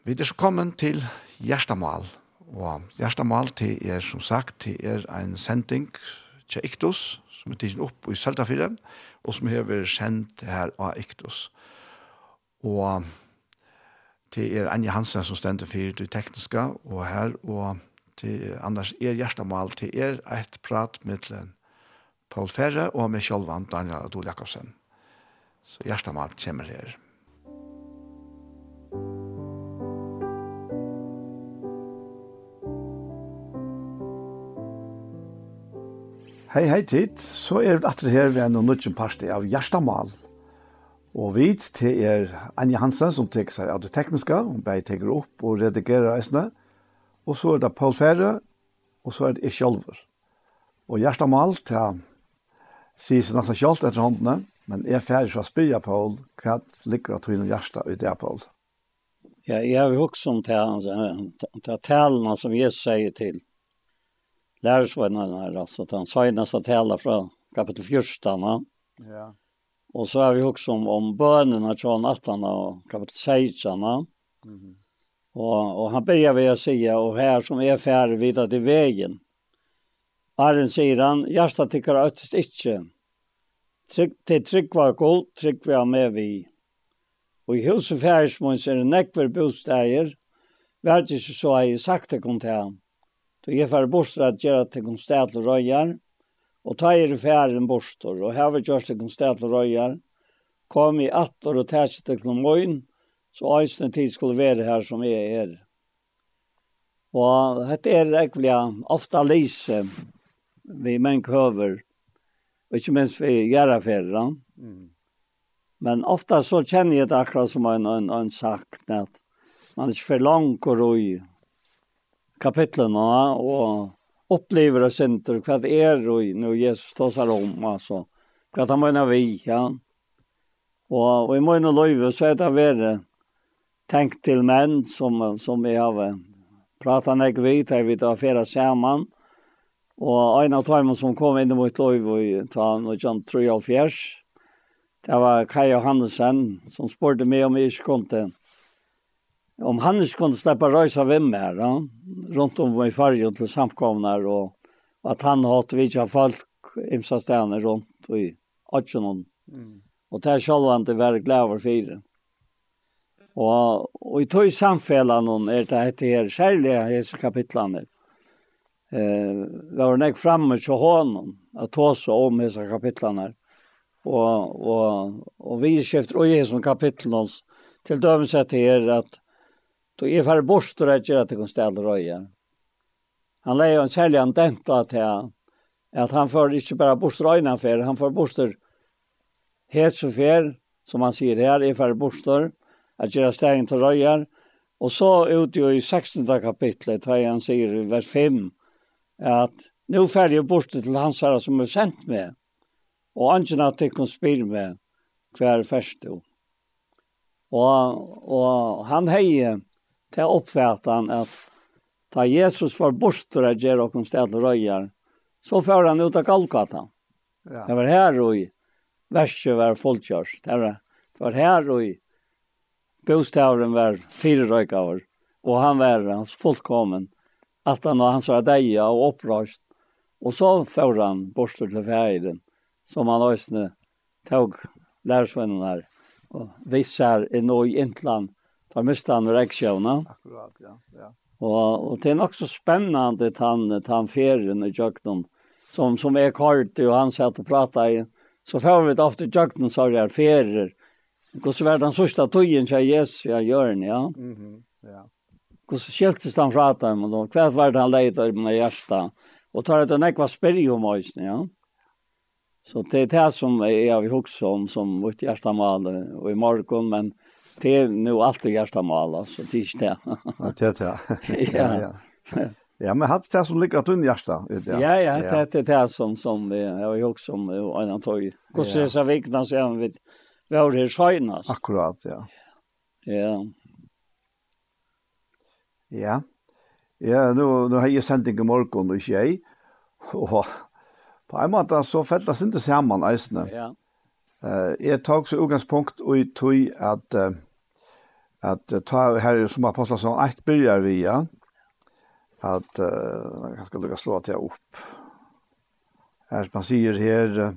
vi er så kommet til hjertemål. Hjertemål. Og Gjerstamal til er som sagt til er en sending til Iktus, som er tidsen opp i Søltafire, og som har vært sendt her av Iktus. Og til er Anja Hansen som stender for det tekniske, og her, og til Anders er Gjerstamal til er et prat med Paul Ferre og med sjølvan Daniel Adol Jakobsen. Så Gjerstamal kommer her. Musikk Hei, hei tid, så er vi atre her ved en nødgjum parti av Gjerstamal. Og vi til er Anja Hansen som teker seg av det tekniske, hun bare teker opp og redigerer reisene. Og så er det Paul Ferre, og så er det jeg sjølver. Og Gjerstamal til sier seg nesten selv etter håndene, men jeg er ferdig for å spyrja Paul hva ligger av tøyne Gjersta ut av Paul. Ja, jeg har jo også om talene, talene som Jesus sier til lärsvännerna här, alltså han den senaste tala från kapitel 14. Ja. Och så har vi också om, om bönerna från 18 och kapitel 16. Mm. -hmm. Och, och han börjar med att säga, och här som är färre vidare till vägen. Arren säger han, hjärsta tycker öttest inte. Tryck till trygg var god, trygg var med vi. Och i huset færsmåns är det nekver bostäger, verdt ikke så har jag sagt det kom til. Så jeg får bort at gjøre til konstet og røyer, og ta er ferden bort, og her var gjørs til konstet og røyer, kom i att og tæs til klomoin, så eisen tid skulle være her som jeg er. Og dette er egentlig ofte lise vi menn køver, og ikke minst vi gjør affærer. Mm. Men ofta så kjenner jeg det akkurat som en, en, en sagt, at man er ikke for langt og røy, kapitlene og opplever upplever och hva det er og når Jesus tar seg om altså. Hva det må vi ja Og, og i mina løyve så er det vært tenkt til menn som som jag har pratet nek vidt, jeg vet tar färra sammen. Og en av tøymen som kom inn mot løyve liv noe sånn någon og fjers, Det var Kai Johansen som spurte meg om jeg ikke kom til om han ikke skulle släppa rösa hvem här ja, rundt om i farge til samkomnar og at han har att vidja folk imsa stedene rundt och i Atsjonen. Mm. Og det er selv han det var over fire. Og, og i tog samfellan noen er det etter her, særlig hese kapitlene, eh, var hun ikke framme til hånden, at seg om hese kapitlene, og, og, og vi skifter og hese kapitlen hans, til dømes etter her at Då är för borstor att göra till konstel röja. Han lägger en sälja en denta till att han får inte bara borstor öjna för, han får borstor helt så för, som han säger här, är för borstor att göra stegen till röja. Och så ut i 16 kapitlet har han säger i vers 5 att nu färger borstor till hans herre som är sent med. Och angena tycker spyr med hver färstog. Og, og han heie det oppfattet at da Jesus var borster av gjør og stedet røyer, så fører han ut av Golgata. Ja. Det var her og i verset var folkkjørst. Det var, det var her og i bostavren var fire røykaver, og han var hans fullkommen, at han og hans var deia og opprøst, og så fører han borster til ferden, som han også tog lærersvennen her, og viser i noe intland, Da miste han reksjøvna. Akkurat, ja. ja. Og, og det er nok så spennende at han, at han ferien i Jøknum, som, som er kort, og han satt og pratet i, så får vi det ofte Jøknum, så er det ferier. Hvordan var den sørste tøyen til Jesus, ja, Jørn, ja. Mm -hmm, ja. Hvordan skiltes han fra dem, og hva var det han leder i mine hjertet? Og tar det en ekva spyrje om oss, ja. Så det er det som jeg har vi om, som vårt hjerte maler, og i morgen, men det är nu allt jag ska måla så det det. Ja, det det. Ja, ja. Ja, men hade det som ligger att under hjärta. Ja, ja, det det är det som som jag har också som en antag. Hur ser så vikna så även vi var det skönast. Akkurat, ja. Ja. Ja. Ja, nu nu har jag sänt en morgon och tjej. Och på en måte så fällas inte samman eisene. Ja. Eh jag tog så utgångspunkt og i tog at att ta her som apostlar som ett vi ja at uh, jeg skal lukke slå till upp. Här man her her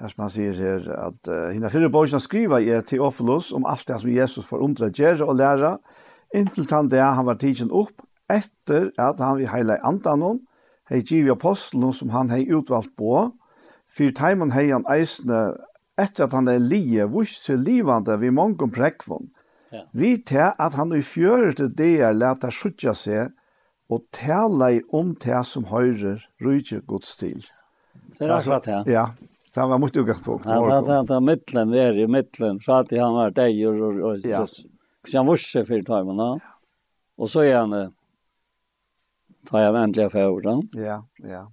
som man sier her at uh, hinna fyra skriver jeg til Ophelos om alt det som Jesus får undre gjøre og lære inntil han det han var tidsen opp etter at han vi heile andan hei givet apostelen som han hei utvalgt på Fyr taimen hei han eisne, etter at han er lije, vurs se livande vi mongon prekvon. Ja. Vi te at han i det er leta sjutja seg, og tala i om te som høyrer rujtje gods til. Det er akkurat det. Ja, Så han var mot utgangspunkt. Ja, han var han mittlen, vi er i mittlen, så at han var deg og, og, og ja. så han vurse för timmen ja. Og så er han tar han endelig för orden. Ja, ja.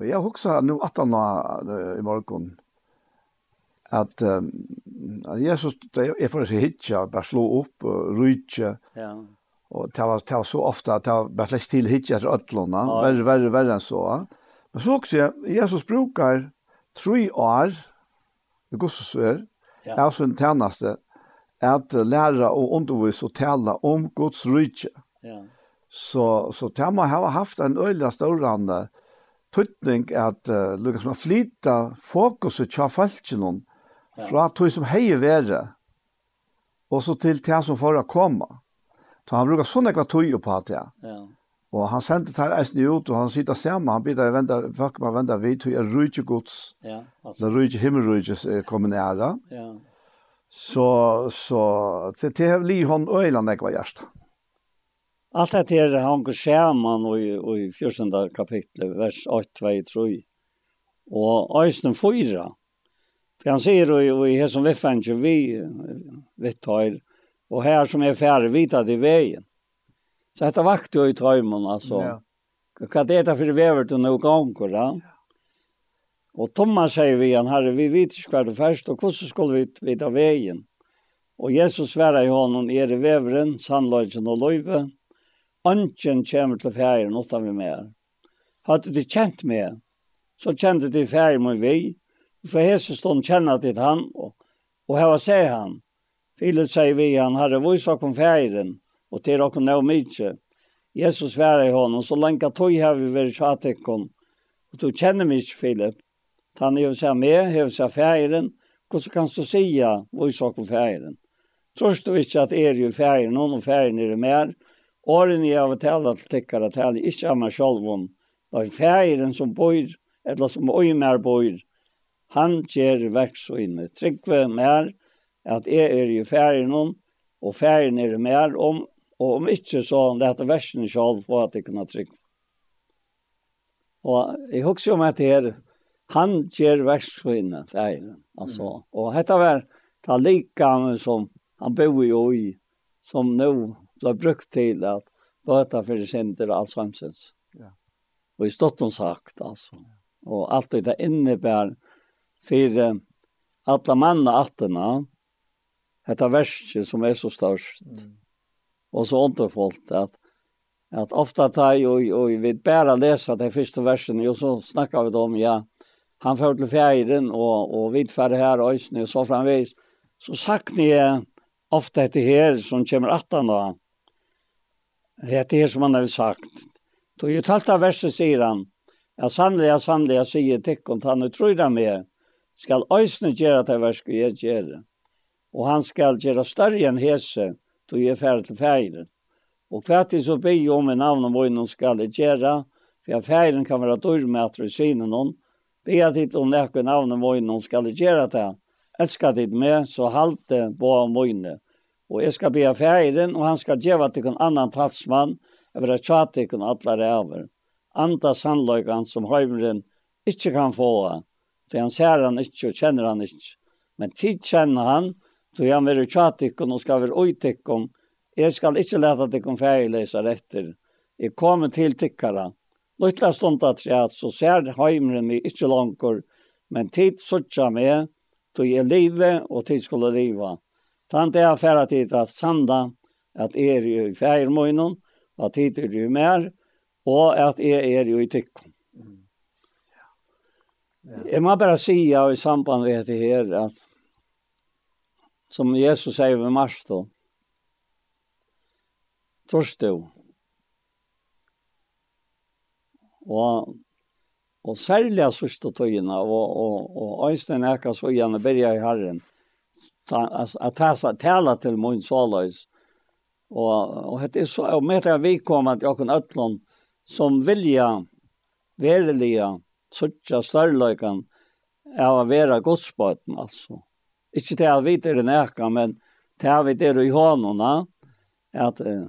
Og jeg husker nå at han var i morgen, at um, Jesus, det er for å si hitja, bare slå opp, og rydja, ja. og det var, det var så ofte at det var bare slett til hitja etter ødlåna, ja. verre, verre, verre enn så. Men så også jeg, Jesus brukar tre år, det går så svær, ja. er også tjeneste, at lære og undervise og tale om Guds rydja. Ja. Så, så det må ha haft en øyelig større andre, tøtning at uh, lukka man flyta fokuset tja falskjennom fra tog som hei være og så til tja som får å komme. Så han brukar sånne ekva tøy på at ja. Og han sendte det her eisen ut, og han sitter sammen, han bidrar venda, folk må venda vid, tøy er rujtje gods, ja, altså. rujtje himmelrujtje kommet nære. Ja. Så, så, til, det har li hon øyland ekva hjertet. Allt det här hänger samman och i, i 14 kapitlet, vers 8, 2, 3. Och östen 4. För han säger i, i här som vi fanns vi, vi tar, och här som är färdigvitad i vägen. Så detta vakt ju i trömmen alltså. Ja. Vad är det för vävert och nu gånger? då. Och Thomas säger vi, han herre, vi vet inte vad det först och hur skulle vi vita vägen? Och Jesus svarar i honom, är det väveren, sannlöjden och löjven? Ønsken kommer til ferien åtta vi mer. Hadde de kjent meg, så kjente de ferien med vi. For Jesus stod kjenner til han, og, og her var seg han. Filip sier vi han, hadde hvor om ferien, og til dere nå mye. Jesus svarer i hånden, så lenge tog har vi vært tjatekken, og du kjenner meg ikke, Filip. Han har seg med, har seg ferien, hvordan kan du si hvor om ferien? Tror du ikke at er jo ferien, noen og ferien er det mer, åren jeg har talt til tikkere, taler ikke av meg selv om. Det er færen som bor, eller som øymer bor, han gjør verksøyne. Tryggve mer at jeg er i ferien om, og ferien er mer om, og om ikke så lette versen selv for at jeg kunne trygge. Og jeg husker om at det er, han gjør verksøyne, færen. Altså. Mm. Og dette var det lika som han bor i, som nå ble brukt til at bøta for synder og alt samsens. Ja. Og i stått sagt, altså. Og alt det innebär for alla manna attene, dette verset som är så størst. Mm. Och så underfullt att att ofta ta och og vi bare läsa de första versen och så snackar vi om ja han får till fjärden och och vid för här og så framvis så sagt ni ofta det här som kommer attan da, Det er som han har sagt. Då ju talta verset sier han, ja sannlega, sannliga sier teckont, han er trøyra med, skal òsne göra det versk och jag gör han skal göra større enn hese, då jeg är färd till färden. Och kvart är så be om i navn og vad skal jeg göra, for att kan være dörr med att resina någon. Be at hit om det navn og vad skal jeg göra det. elskar dit med, så halte på om og jeg skal be av feiren, og han skal gjøre til en annan talsmann, over tjatt til en alle ræver. Anda sannløygan som høymeren ikke kan få, for han ser han ikke og kjenner han ikke. Men tid kjenner han, så han vil tjate kun og skal være ui uitikon, jeg skal ikke lete til en fergeløser etter. Jeg kommer til tikkara. Lytla stund at jeg, så ser høymeren meg ikke langt, men tid suttja meg, til jeg livet og tid skulle livet. Tant er færa tid at sanda at er jo i færmøynen, at tid er jo mer, og at er er jo i tykken. Mm. Ja. Ja. Jeg må bare si i samband med det her, at som Jesus sier ved mars då, torstå, og og særlig sørste tøyene, og, og, og Øystein Eka så gjerne berget i Herren, att ta tala till min sålös. Och och det är så och mer vi kommer att jag kan öllon som vilja verliga sucha störlökan av att vara godsbåten alltså. Inte det att vi är den äka, men det att vi är i honorna att eh,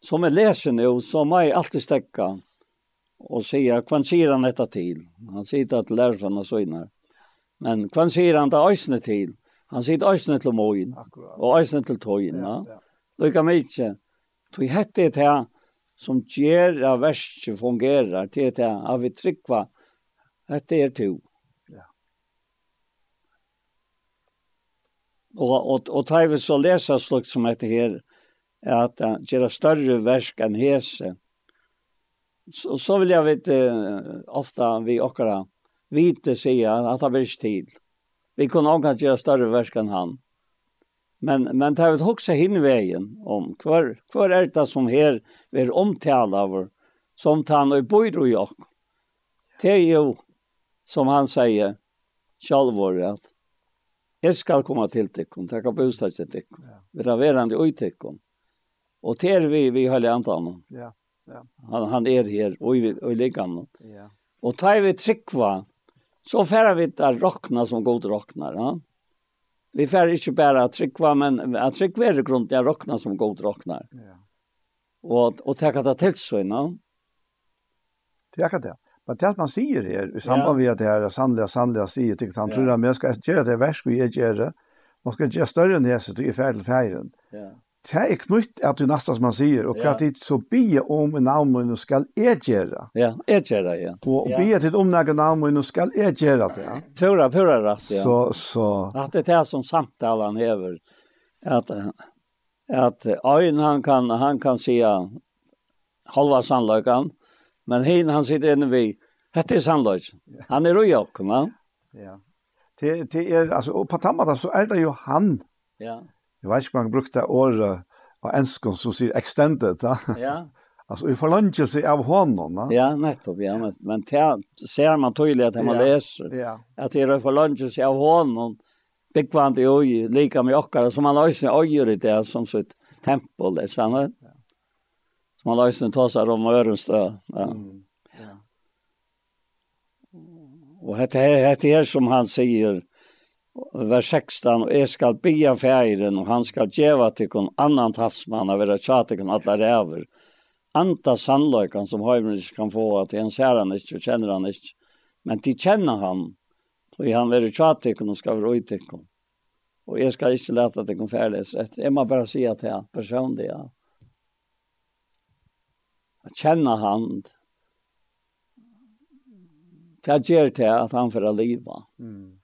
som är läser nu så må jag alltid stäcka och säga kvann säger han detta till. Han säger att lärarna sögnar. Men kvann säger han det ösnet till. Han sitter øysene til mågen, og øysene til tøyen. Ja, ja. Lykke meg ikke. Tog hette det her som gjør at verset fungerer, til det her, at vi trykker hette er to. Ja. Og, og, og tar vi så lese slukt som dette her, at han gjør større versk enn hese. Så, så vil jeg vite, ofte vi akkurat vite sier at det blir ikke tid. Ja Vi kunne også gjøre større versk enn han. Men, men det har vi også hinn veien om kvar kvar er det som her vil omtale av som han og bor i oss. Det er jo, som han sier, sjalvåret at Jeg skal komme til tikkun, och kan bostad til tikkun. Ja. Vi er verande ui tikkun. Og til vi, vi har antan. Ja, ja. Han, han er her, og vi og i. Ja. Og tar vi tryggva, Så färre vi där rockna som god rocknar. Ja? Vi färre inte bara att tryckva, men att tryckva är grundliga rockna som god rocknar. Ja. Och, och tacka det till sig. Ja? Tacka det. Men det man säger här, i samband med att det här sannliga, sannliga säger, tycker han tror att man ska göra det värst vi gör det. Man ska göra större än det så det är färdigt färgen. Ja det er knytt at du nesten som man sier, og hva tid så bia om en navnmøyne skal jeg gjøre. Ja, jeg gjøre, ja. Og bia til om noen og skal jeg gjøre det, ja. Pura, pura rett, ja. Så, så. At det er som samtalen hever, at, at øyn han kan, han kan si halva sannløkken, men hin han sitter inne vid, hette er sannløkken. Han er røy okken, ja. Ja. Det, det er, altså, og på tammata så er det jo han. Ja Jeg vet ikke om man brukte året av ensken som sier extended, da. Ja. Alltså i förlångelse av hånden, va? Ja, nettopp, ja, men, men det ser man tydelig at man ja. läser. Ja. Att det är förlångelse av hånden, byggvand i oj, lika med okkar, som man löser ojor i det som sitt tempel, det kjenner. Ja. Som man löser ta sig om öronstö. Ja. Mm. ja. Och det här, det här som han säger, vers 16, og jeg skal bia feiren, og han skal djeva tikkun annan tassmann, og vera tjatikun alla ræver. Anta sannløykan som høymer kan få, at han ser han ikke, og kjenner han ikke, men de kjenner han, og han vera tjatikun og skal vera uitikkun. Og jeg skal ikke leta tikkun færles etter, jeg må bare si at jeg personlig, ja. At kjenne han, det gjør det at han får livet. Mm.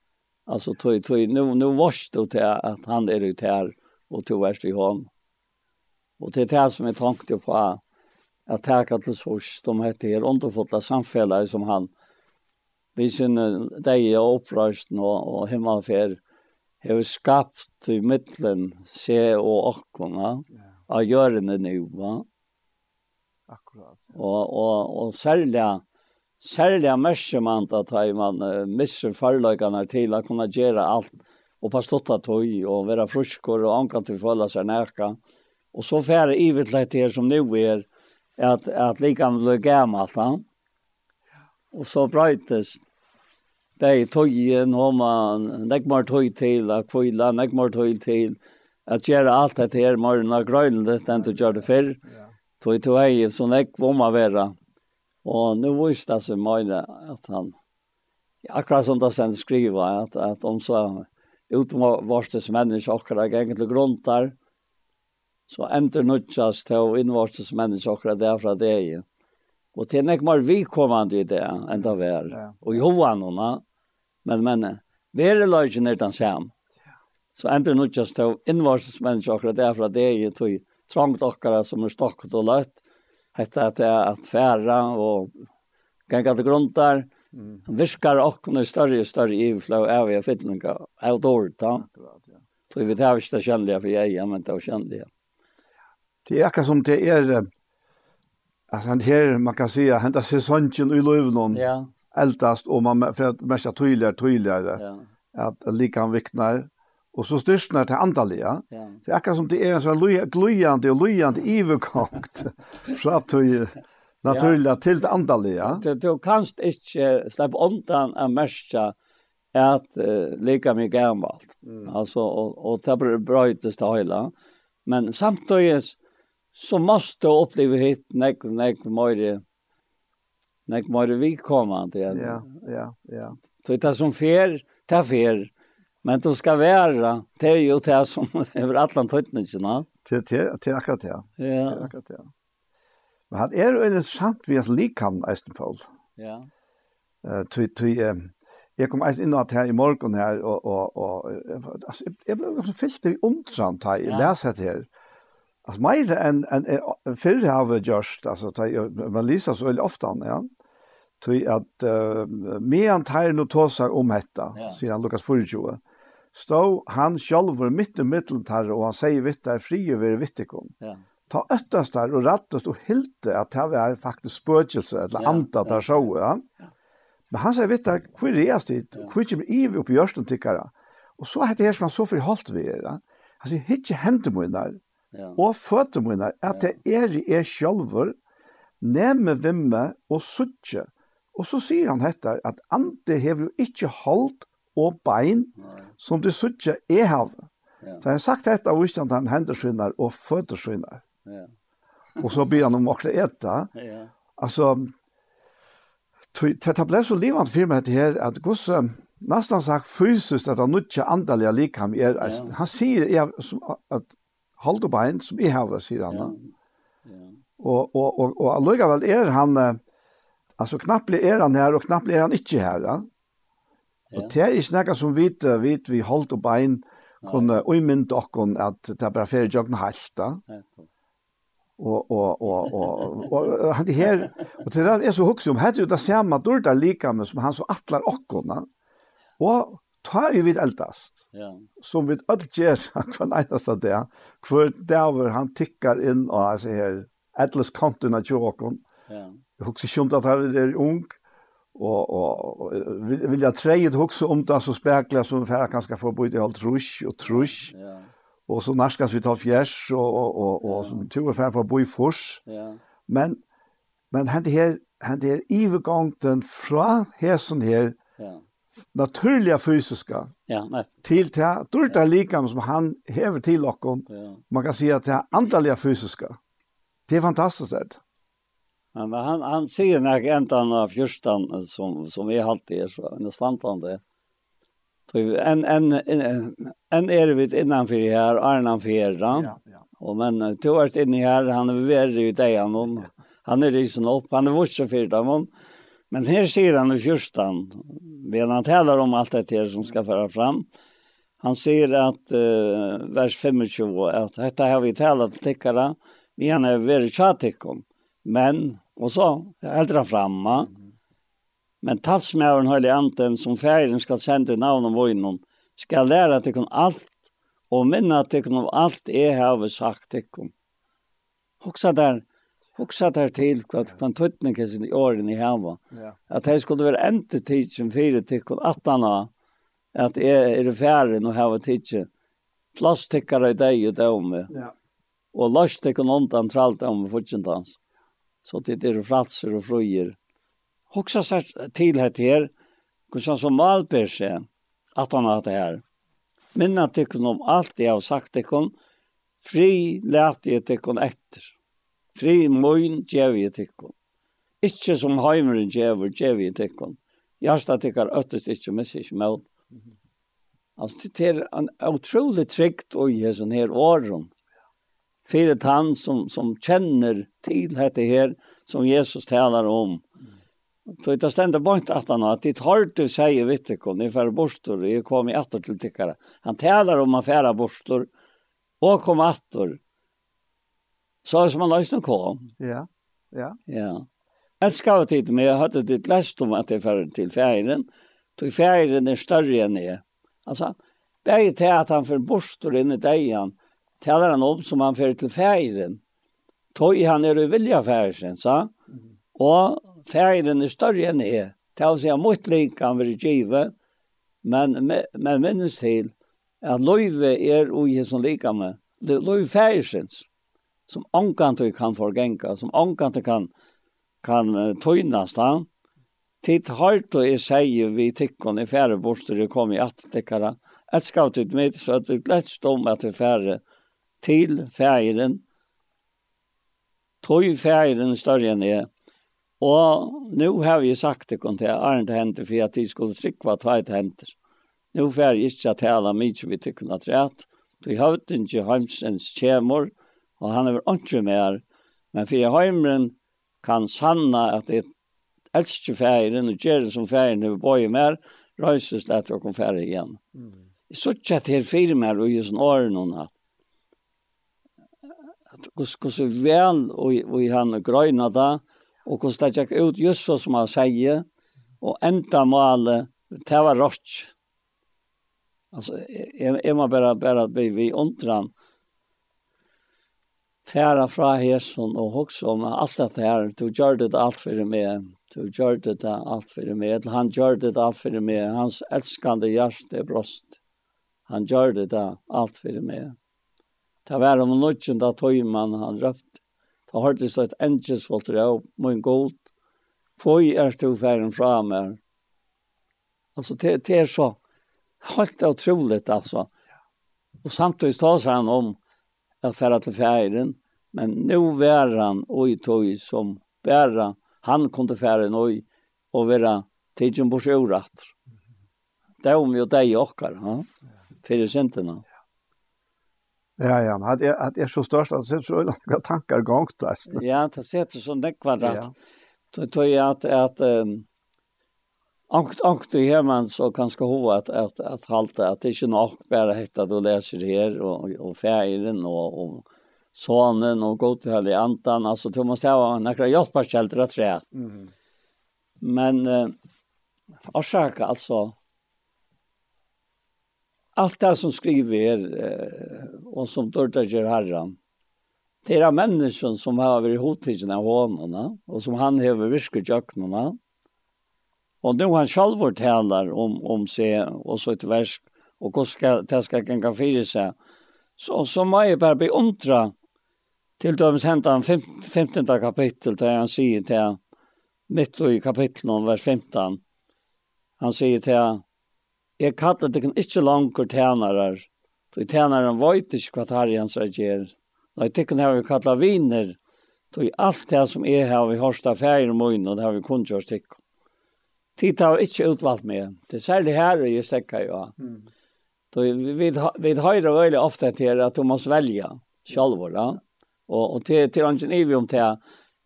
Alltså tog tog nu nu varst då till att han är ute här och tog värst i hon. Och det är det som är tanken på att tacka till sors de heter här underfotla samfällare som han vi sin dig och upprörsten och, och hemmafär har skapat i mitten se och åkorna av görande nu va. Akkurat. Ja. Och och och särskilt særliga man att at man uh, missar förlökarna till att kunna göra allt och på stotta tøy och vara fruskor och anka till føle seg nærke. Och så fär ivetligt her som nu är att att lika med gammelt. Ja? Och så brøytes det i tøyen homa mer tøy til att kvilla mer tøy til att göra allt det här morgon och grönligt enn du gjør det förr. Tøy tøy så nek man vera. Og nu visste det seg mye at han, akkurat som det sen skriva, at, at om så utvarstes menneske akkurat gikk til grunn der, så ender nødjas til å innvarstes menneske akkurat derfra det er. Og til nek mer vi kommande i det enn det var. Og Johan hona, men men, vereløgjen er den sam. Så ender nødjas til å innvarstes menneske akkurat derfra det er, tog trangt akkurat som er stokket og løtt, Hetta at det er at færa og ganga til grundar, mm. viskar okkene større og større ivflå av jeg fytlinga, av dårlig da. Så vi tar ikke det kjennelige for jeg, men det er kjennelige. Det er akkurat som det er, altså her, man kan si, henta sesongen i løvnån, ja. eldast, og man får merke tydeligere, tydeligere, ja. at like han viknar, Og så styrstnar til andalige. Ja. Det er akkurat som det er en sånn glöjande och glöjande iverkokt. Så att du naturligt til det andalige. Du, du kanst ikke slippe undan av märsta at uh, lika mye gammalt. Mm. Altså, og, og det blir brøytes til høyla. Men samtidig så måste du oppleve hit nek, nek, mer nek, mer vidkommande. Ja, ja, ja. Så det er som fer, det er fer Men du skal være, det er jo det som över alla tøytningene. Til, til, til akkurat det. Ja. til Akkurat det. Men han er jo interessant vi as likam eisen fall. Ja. Eh tu tu Jeg kom eisen inn at her i morgen her, og, og, og altså, jeg ble fyllt i undrand her, jeg ja. leser det her. Altså, mer enn en en, förr har vi altså, alltså man lyser så väldigt ofta ja. Tror att uh, mer än tar nu tosar om detta. Ja. Sedan Lukas 4:20 stå han sjálfur mitt i mitten tar, och han säger vitt der fri över vittikom. Ja. Ta öttast der och rattast och hylte att det er faktiskt spökelse eller ja, anta där så ja. ja. Men han säger vitt där hur är det? Hur kommer Ivi upp i görsten tycker Och så er det som han så för holdt vi er. Han sier, hitje händer mig där. Ja. Och fötter mig der, att det är i er själv nemme vimme och suttje. Och så säger han hettar att ante hever jo ikke halt og bein som du suttje er havet. Ja. Så han har sagt dette av Østjant han hendersynner og fødersynner. Ja. og så byr han om akkurat etta. Ja. Altså, det ble så livant for meg her, at Guds, nesten sagt fysisk, at han nutje andelige likam er, ja. han sier jeg, som, at halde bein som jeg har, sier han. Ja. Ja. Og, og, og, og allikevel er han, altså knapplig er han her, og knapplig er han ikke her. Ja. Og det er ikke noe som vit, vet, vi holdt opp bein, kunne uimynda okkon at det er bare fyrir jøkken halta. Og, og, og, og, og, han her, og det der er så hukse om, hette jo det samme dårda likame som han som atlar okkona, og ta jo vid eldast, ja. som vid öll gjer hver av det, hver der han tikkar inn, og altså her, eldest kontina tjokken, ja. hukse kjumt at han er ung, och och vill vill jag trade också om det så spärkla som för kanske få byta helt rusch och trusch. Ja. Och så naskas vi tar fjärs och och och och som två fem för bo i fors. Ja. Men men han det han det övergången fra hesen her, Ja. Naturliga fysiska. Ja, nej. Till det dulta likam som han häver till och Ja. Man kan säga att det andliga fysiska. Det är fantastiskt det. Men, men han, han sier när enten av fyrstan som, som är alltid är så understandande. En, en, en, en det vi innanför här Arnan Ferran. ja, ja. Och men to er inne här han er ute i han om. Han är risen upp, han är vuxen för dem. Men här ser han i fyrstan, men han talar om allt det här som ska föra fram. Han säger att uh, vers 25, att detta har vi talat till tikkara, vi han er verre tja men Och så äldre han framma. Men tas med den höll anten som färgen ska sända namn om vojnon ska lära att kon allt og minna att kon av allt är sagt det Hoksa der, hoksa der til hva att kan er sin åren i hava. Ja. At jeg skulle vara inte tidsen för till att anna att er är det og och hava tidsen. Plastikkar i dig och dem. Ja. Og lust det kan undan trallt om fortsättans så det er fratser og fröjer. Hoksa sig til här her, hvordan som Malberg seg at han har det her. Minna tyckon om alt jeg har sagt tyckon, fri lät jeg tyckon etter. Fri mun gjev jeg tyckon. Ikke som heimeren gjever, gjev jeg tykkon. Hjertet tykkar øttest ikke, mest ikke med. Altså, det er en utrolig trygt og i sånn her åren för ett han som, som känner till dette her, som Jesus talar om. Så det ständer bort att han har ditt hart du säger vet du kom, ni borstor, i kom i attor till tickare. Han talar om affära borstor och kom attor. Så som man lösen kom. Ja, ja. Ja. Älskar jag tid, men jag hade ditt läst om att det är färre till färgen. Då färgen är större än det. Alltså, det till att han för borstor in i dejan talar han om som han fyrir til færen. Tøy han er i vilja færen, sa? Og færen er større enn jeg. Tal seg mot link han vil give, men, men minnes til at løyve er ui hesson likame. Løyve færsens, som ångan du kan forgenka, som ångan du kan, kan tøynas da. Tid hardt og jeg sier vi tikkene i færre borster, jeg kom i at. Et skal til mitt, så at det glettst om at vi færre til færen, tog færen større enn jeg, og nå har vi sagt det kun til Arne til henter, for at de skulle trykke hva det henter. Nå får jeg ikke tale mye vi tykker at det Du har høyden til heimsens kjemor, og han er ikke mer, men for heimren kan sanna at det elsker feiren, og gjør det som færen er bøye mer, røyses lett og kom fære igjen. Mm. Så ikke at det er fire mer og gjør sånn åren og natt hvordan vel og i han grøyna da, og hvordan det gikk ut just så som han sier, og enda malet, det var rått. Altså, jeg, jeg må bare, bare bli vi undran, færa fra hesson og hoksa om alt dette her, du gjør det alt for meg, du gjør det alt for meg, han gjør det alt for meg, hans elskande hjerte er brost, han gjør det alt for meg. Det var om nødgen da tøymann han røpt. Da har det stått engels valgt det opp, min god. Føy er to færen fra meg. Altså, det, det er så helt utroligt, altså. Og samtidig tar seg han om at fære til færen, men nå var han og i tøy som bæra. han kom til færen og, og være tidsen på sjøret. Det er om jo deg og dere, ja? fyrir sintene. Ja. Ja, ja, men det är, är så størst, at det sätter så långa tankar gångt där. Ja, det sitter så näck kvadrat. Ja. Då tror jag att, att um, Ankt ankt i hemman så kanske ho att att att halta att det är ju nog bara hetta då läser det här och och färgen och och sonen och gå till i antan alltså Thomas måste ha några hjälpare att trä. Mm. Men eh, orsaka alltså allt det som skriver eh, och som dörtager herran. Det är människan som har varit hotigen av honom och som han har viskat jöknarna. Och nu han själv talar om, om sig och så ett versk och hur ska, det ska gänga fira sig. Så, så må jag bara beundra till döms hända han 15 kapitel där han säger till mitt i kapitlet om vers 15. Han säger till jeg kallar det ikke langer tænarar. Så tænaren vet ikke hva tar han seg gjør. Nei, tikkun har vi kallar viner. Så alt det som er her, vi har stått færger om øynene, og det har vi kun gjort tikkun. Tid har vi ikke utvalgt med. Det er særlig her jeg stekker jo. Mm. Vi, vi, vi høyre veldig ofte til at du må velge selv, da. Og, og til, til ønsken i vi om til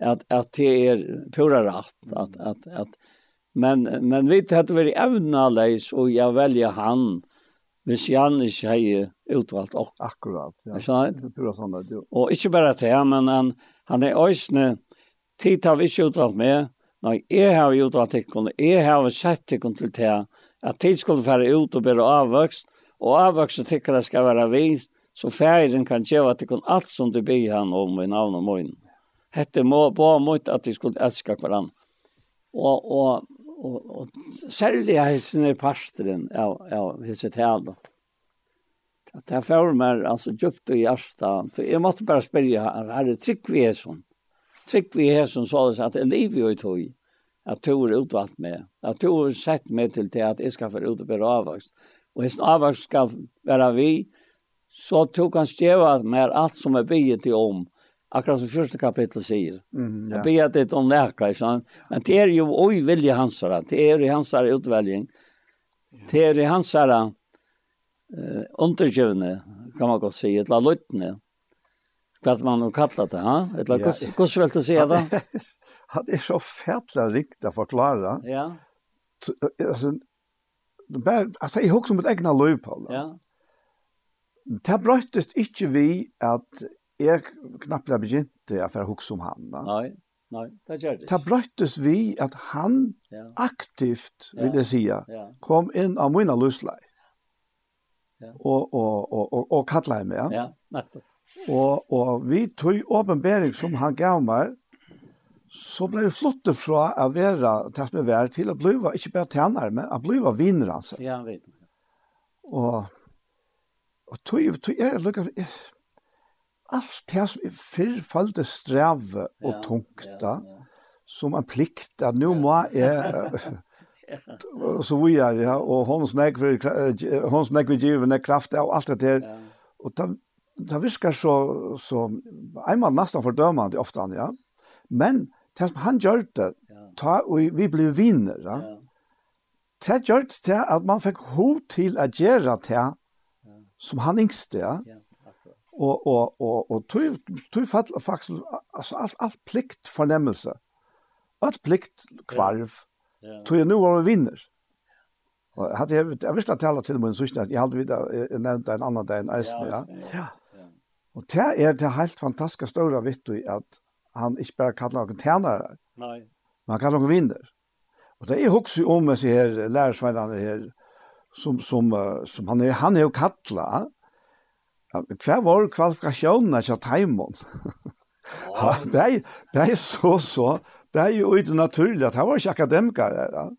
at, at det er pura rett, at, at, at, at Men, men vi hadde vært evnaleis og jeg velger han hvis han ikke har utvalgt oss. Akkurat, ja. Er det? Det er sånn det, jo. Og ikke bare til men han, han er øsne, tid har vi ikke utvalgt med, nei, jeg har utvalgt ikke, jeg har sett ikke til det, at tid skulle være ut og bli avvokst, og avvokst tykker det skal være vist, så færen kan gjøre at det kan alt som du byr han om i navn og morgen. Hette må på mot at de skulle elske hverandre. Og, og og, og særlig er hessen i pastren av, av hese tale. At det er for meg altså djupt og hjertet. Så jeg måtte bare spørre er det trygg vi hesen. Trygg vi hesen så det at jeg lever jo i tog. At to er utvalgt med. At to er sett med til det at jeg skal få ut og bli avvokst. Og hesen avvokst skal være vi. Så tog han stjeva med alt som er bygget til om akkurat som første kapittel sier. Mm, ja. Jeg ber det om nærka, men det er jo oi vilje hans her, det er i hans her utvelging, det er i hans her uh, undergjøvende, kan man godt si, et la løytene, hva man har kallat det, ha? et ja. hvordan vil du si det? Det er så fætla rikt å forklare. Ja. Altså, bare, altså, jeg husker om et egna løy på det. Ja. Det brøttes ikke vi at jeg knapplega begynte jeg for å huske om han. Da. Nei, nei, det gjør det. Det brøttes vi at han ja. aktivt, vil jeg si, ja. kom inn av mine løslei. Ja. Og, og, og, og, og kattla jeg med. Ja, nettopp. Og, og vi tog åpenbering som han gav meg, så ble vi flottet fra å være til som er til å bli, ikke bare tjenere, men å bli vinner, altså. Ja, jeg vet. Og, og tog, tog, jeg, lukket, allt det som fyrr følte streve og ja, tungta, ja, ja. som en plikt, at nå må jeg, så vi er, ja, og hon som jeg vil, hon som jeg vil give, er kraft og alt det der, og det, det virker så, så, er man nesten fordømende ofte, ja, men det som han gjør det, ta, og vi blir vinner, ja, det gjør det til at man fikk hod til å gjøre det som han yngste, ja, og og og og tøy tøy fall faktisk altså alt alt plikt fornemmelse. Alt plikt kvarv. Ja. Tøy nu var vi vinner. Og hadde jeg jeg visste at tala til min søster at jeg hadde vidt, vi nevnt en annen dag en eisen, ja. Ja. Og det er det helt fantastisk store vitt i at han ikke bare kaller noen tjenere. Nei. Men han kaller noen vinner. Og det er også om med seg her, lærersveinene her, som, som, som han, er, han er jo kattlet. Ja hva var kvalifikasjonen til Taimon? Ja, det er så, så, det er jo ikke naturlig at han var ikke akademiker her.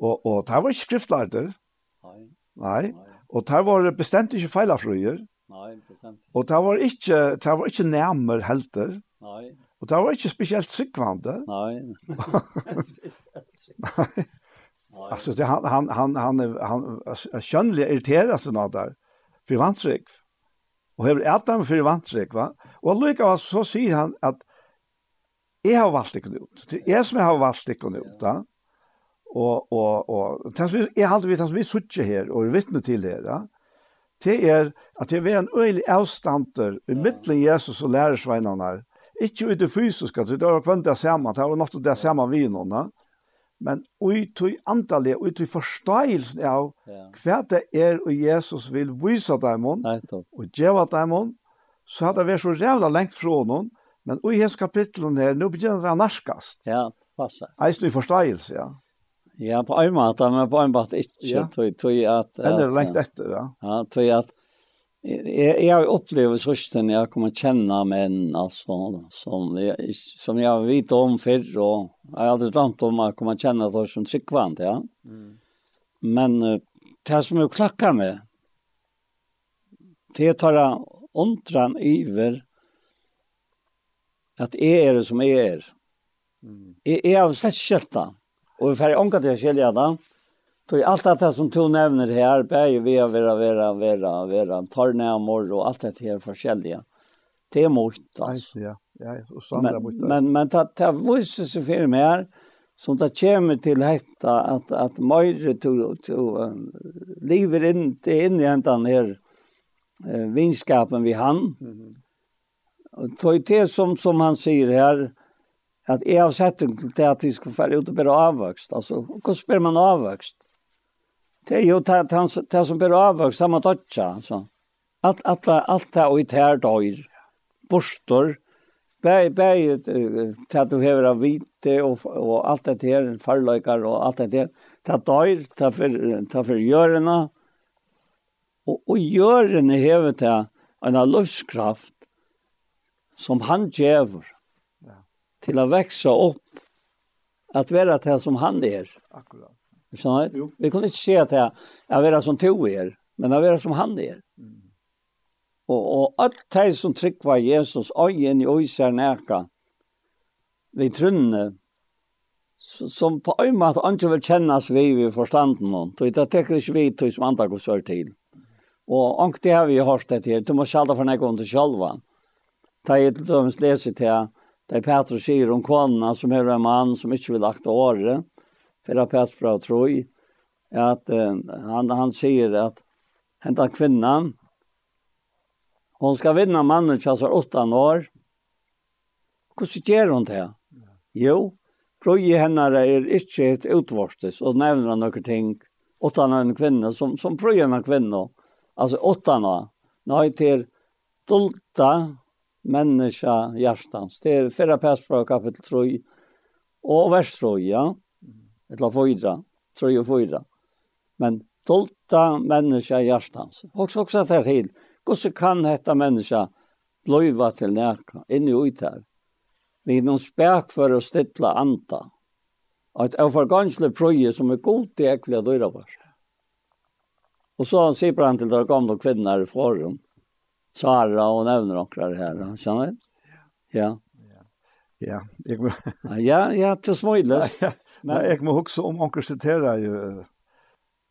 Og, og det var ikke Nej. Nei. Nei. Og det var bestemt ikke feilafrøyer. Nei, bestemt. Og det var ikke, det var ikke nærmere helter. Nei. Og det var ikke spesielt sykvande. Nei. Nei. Alltså det han han han han han skönlig irriterar såna där för vantrygg og hever Adam fyrir vantrekva, og lykka var så sier han at jeg har valgt ikkun ut, det er jeg som har valgt ikkun ut, da. og, og, og tans, jeg halte vi, tans, vi suttje her, og er vittne til her, da. det er at det er en øylig avstander i middelen Jesus og lærersveinene, her. ikke ut i fysiska, det er kvendt det samme, det er nok det samme vi noen, men ui tui andalig, ui tui forståelsen av ja. hva det er og Jesus vil vise daimon, og djeva daimon, så hadde det vært så rævla lengt fra noen, men ui hans kapitlen her, nå begynner det å narskast. Ja, passa. Eist tui forståelse, ja. Ja, på en måte, men på en måte ikke, ja. tui, tui at... Enn er lengt etter, ja. Ja, tui at Jag jag upplever så sen jag kommer känna män alltså som jag, som jag vet om förr och jag har aldrig drömt om att komma känna det som tryckvant, ja. Mm. Men det som jag klackar med det tar ontran över att är er det som är er. Mm. Jag är av slett skälta och för ångat jag skälja det Då allt det som du nämner här, bär vi har vera, vera, vera, vera, tar närmor och allt det här forskjelliga. Det är mot alltså. Ja, ja, och samla mot Men, men, men det här visar sig för mig här, som det kommer till detta, att, att Möjre tog, tog, lever inte in i den här eh, vinskapen vi han. Mm Och det som, som han säger här, att jag har sett det att vi ska färre ut och bära avväxt. Alltså, hur spelar man avväxt? Det er jo det som blir avvøkst, det man dødja, altså. Alt, alt, alt det og i tær døyr. borstor, bæg, bæg, det du hever av vite og, og alt det her, farløykar og alt det her. Det døyr, det for gjørene. Og, og gjørene hever det en løskraft som han djever ja. til å vekse opp, at være det som han er. Akkurat. Så? Vi kunde inte se att jag är som to er, men jag var som han er. Mm. Och och allt det som tryck var Jesus ögen i ösar näka. Vi trunne som på en måte ikke vil kjennes vi i forstanden nå. Det er ikke vi til som andre går sør til. Og ankt det har vi hørt det til. Du må sjalda for nek om det sjalva. Ta i til dømes leser til det Petrus sier om kona som er en mann som ikke vil akte året terapeut fra Troi, at uh, han, han sier at henta kvinnan, hon skal vinna mannen tjassar åtta år. Hvordan gjør hun det? Jo, prøy hennare er ikke et utvorstes, og nevner han noen ting, åtta år en kvinne, som, som prøy en kvinne, altså åtta år, nå er til dolta menneska hjertans, det er 4 pers fra kapitel 3, og vers 3, ja eller fyra, tre och fyra. Men tolta människa i hjärtans. Och så också att här till, hur kan detta människa blöva till näka, inne och ut här? Vi är någon spärk för att stilla anta. Och ett övergångsligt pröje som är god till äckliga dörrar var. Och så sipprar han till de gamla kvinnor i forum. Sara och nämner några här, känner du? Ja. Ja. Ja, jag... ja, ja, till smöjligt. Nej, jeg må huske om onkel citera jo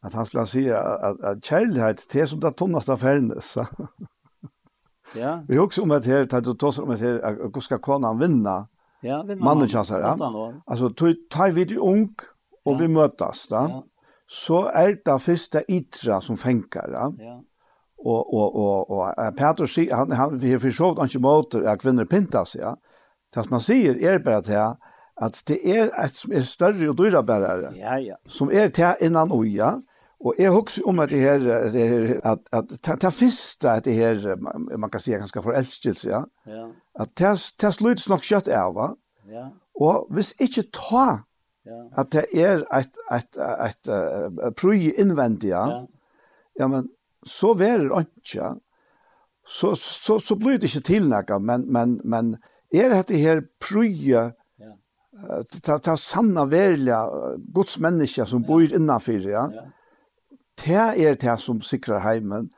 at han skulle si at, at kjærlighet det är som det tunneste tunnaste färnes. ja. Vi också om at her, tar du tossar om att här hvordan skal konan vinna? Ja, vinna. Mannen chansar, ja. Altså, tar vi det ung og ja. vi møtes, da. Ja. Så er det første ytra som fänkar. Ja. ja og, og, og och Peter sier, han han vi har försökt ikke måter at kvinner kvinnor pintas ja. Det som han sier er bare til at det er et som er større og dyrere bærere, ja, ja. som er til innan oja, og jeg husker om at det her, det her at, at det, det første at det her, man kan si ganske forelskelse, ja, ja. at det, det sluttes nok kjøtt av, ja. og hvis ikke ta ja. at det er et, et, et, et, prøy innvendig, ja, ja, men så verer ikke, så, så, så blir det ikke tilnakka, men, men, men er dette her prøye ta ta sanna verliga Guds människa som bor innanför ja. Det er det som sikrar heimen.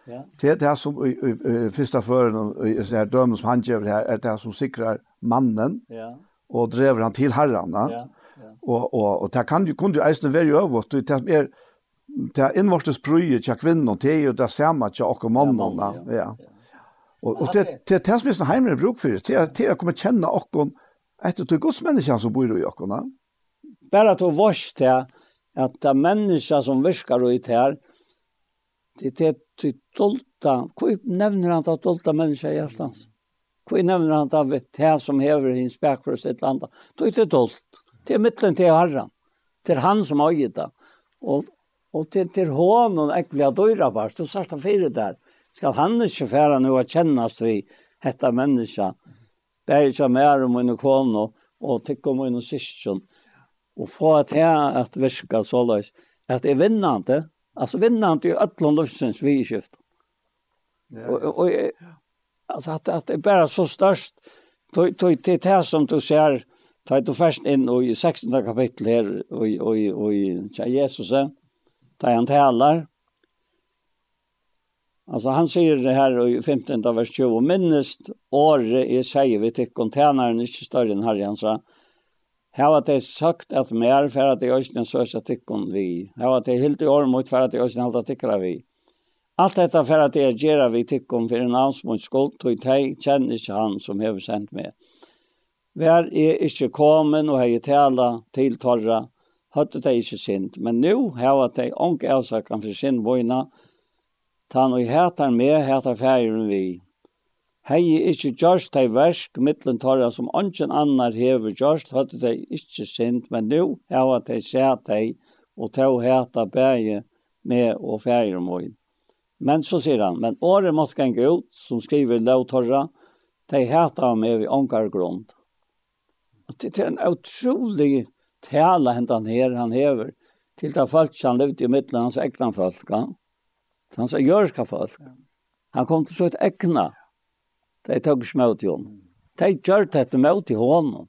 Det er det som i, i, i første føren og i sånne dømen som han gjør her, er det som sikrar mannen ja. og drever han til herran. Ja. Ja. Og, og, og det kan jo, kunne jo eisne være jo over, det er det er innvortes brye til kvinnen, det er jo det samme til åker mannen. Ja. ja. Og, og det, det, det er det som er heimere bruk for det, det er å komme kjenne åkken, etter til godsmänniskan som bor i okkorna. Bara to vars til at det er mennesker som virkar ut her, det er til dolta, hva nevner han til dolta mennesker i hjertens? Hva nevner han til det som hever hins bækfrøst for sitt land? Det er til dolt, det er mittlen til herren, det er han som har gitt det. Og, og til, til hånden ekvelig av døyre bare, du sørste fire der, skal han ikke fære noe å kjennes vi hette mennesker, bæri ikke mer om min kone, og tikk om min syskjøn. og få et her at virke så løs, at jeg vinnande, altså vinnande i ötlån løsens vi i skiftet. Ja, ja. Og, og jeg, altså at, at jeg bare så størst, det er det som du ser, Ta du først inn i 16. kapittel her, og i Jesus, da han taler, Alltså han säger det här i 15 vers 20. Minnest året är säger vi till containern inte större än Herren sa. Här har det sagt att mer för att det östen sörs att tyckon vi. Här var det helt i år mot för att det östen halta tyckra vi. Allt detta för att det gera vi tyckon för en ansmåns skuld tog teg känner inte han som har sänt med. Vär är inte kommen och har tala till torra. Hötte det inte sint. Men nu har det ånka avsakan för sin bojna Tan og hætar med hætar færen vi. Hei ikkje gjørst ei versk mittlen torra som ongen annar hever gjørst, hadde dei ikkje sint, men nu hava dei sæt dei og tau heta bæge med og fære moin. Men så sier han, men året måtte genge ut, som skriver lov torra, dei heta med vi ongar grunn. Det er en utrolig tala hentan her han hever, til da folk han levde i mittlen hans egna folk, ja? hans han folk. Han kom til så et ekna. De tog smøt i honom. De gjør dette møt i honom.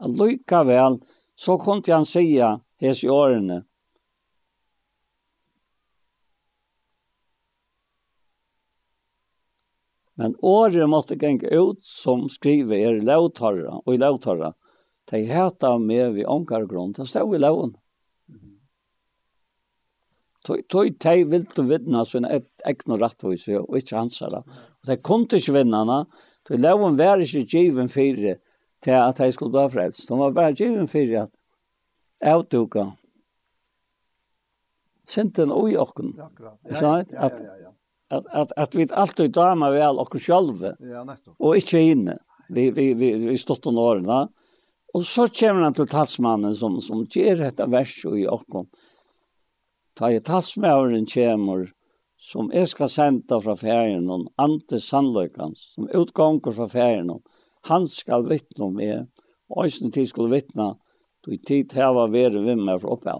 Allikevel, så kom han sige hes i årene. Men året måtte gjenge ut som skriver er lautarra, og i lautarra, de heta med vi omkargrunn, det stod i laun. Mm tog teg vilt du vidna sin egna rattvise og ikke hansara. Og de kom til ikke vinnerne, tog loven var ikke given fire til at de skulle bli frelst. De var bare given fire at avduka Sinten og i okken. Akkurat. Ja, ja, ja. ja. At, at, at vi alltid damer vel okken sjølve. Ja, nettopp. Og ikke inne. Vi, vi, vi, vi stått om årene. Og så kommer han til talsmannen som, som gjør dette verset i okken. Ja Ta i tassmæveren kjemur, som jeg skal senda fra ferien, og ante sannløykans, som utganger fra ferien, han skal vittne om meg, og øyne tid skulle vittne, du i tid heva vere vi meg fra oppe.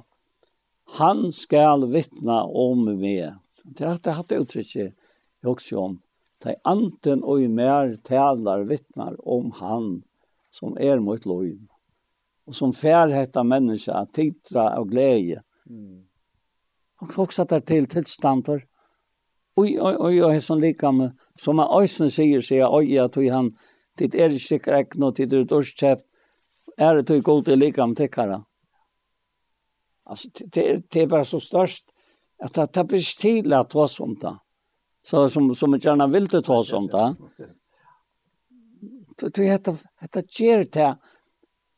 Han skal vittne om meg. Det er hatt det uttrykket jeg også om. Ta i anten og i mer talar vittnar om han som er mot lov, og som fær hetta menneska titra og glede, mm. Och också där till tilstander. Oi, oi, oi, jag är sån likam som man ösnen sier sig oi, att oj han det är ju säkert dit till det årskäpt. Är det ju gott i likam tikkara. Alltså det det är bara så størst, att det tar precis tid att ta sånt där. Så som som jag gärna vill ta sånt där. Det heter heter ger